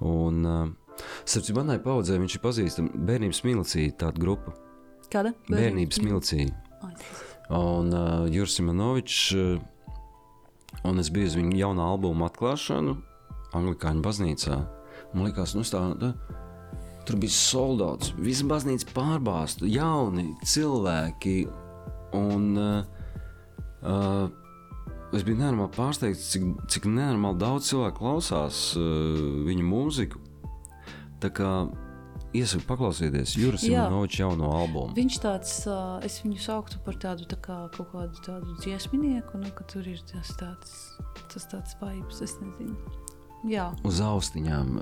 Un, uh, starp manai paudzei viņš ir pazīstams bērnības milicija, tāda grupa. Kāda? Bērnības, bērnības milicija. Un uh, Juris Simanovičs. Uh, un es biju uz viņa jaunā albuma atklāšanu. Anglikāņu baznīcā. Man liekas, nu, tā, tā, tur bija soldāts, visa baznīca pārbāzta, jauni cilvēki. Un, uh, uh, es biju nenormāli pārsteigts, cik, cik nenormāli daudz cilvēku klausās uh, viņa mūziku. Tā kā iesaku paklausīties Juris Imanoviča jauno albumu. Viņš tāds, uh, es viņu sauktu par tādu tā kā kaut kādu tādu dziesminieku, nu, ka tur ir tas tāds, tas tāds vibes, es nezinu. Jā. Uz austiņām.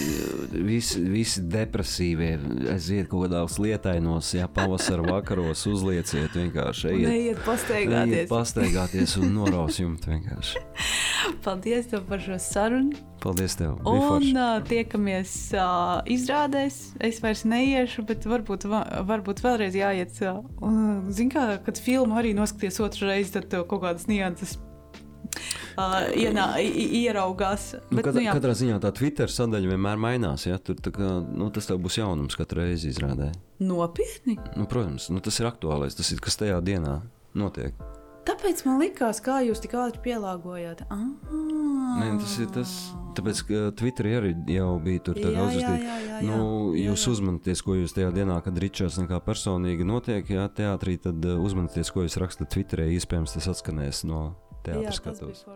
visi, visi depresīvie, aiziet kaut kādās lietainos, ja pavasara vakaros uzlieciet vienkārši. Ejiet, neiet pastaigāties. Neiet pastaigāties un noraus jums vienkārši. Paldies tev par šo sarunu. Paldies tev. Un uh, tiekamies uh, izrādēs. Es vairs neiešu, bet varbūt, va, varbūt vēlreiz jāiet. Uh, Zini, kā, kad filmu arī noskaties otru reizi, tad kaut kādas nianses uh, ienā, ieraugās. Nu, Bet, nu, katrā, nu, katrā ziņā tā Twitter sadaļa vienmēr mainās. Ja? Tur, kā, nu, tas tev būs jaunums katru reizi izrādē. Nopietni? Nu, protams, nu, tas ir aktuālais. Tas ir kas tajā dienā notiek. Tāpēc man likās, kā jūs tik ātri pielāgojāt. Ah. Nē, tas ir tas. Tāpēc, ka Twitterī arī jau bija tur tā uzrakstīts, nu, jā, jūs jā. uzmanieties, ko jūs tajā dienā, kad Ričards nekā personīgi notiek, jā, teātrī, tad uh, uzmanieties, ko jūs rakstat Twitterī. Iespējams, tas atskanēs no teātras skatuves.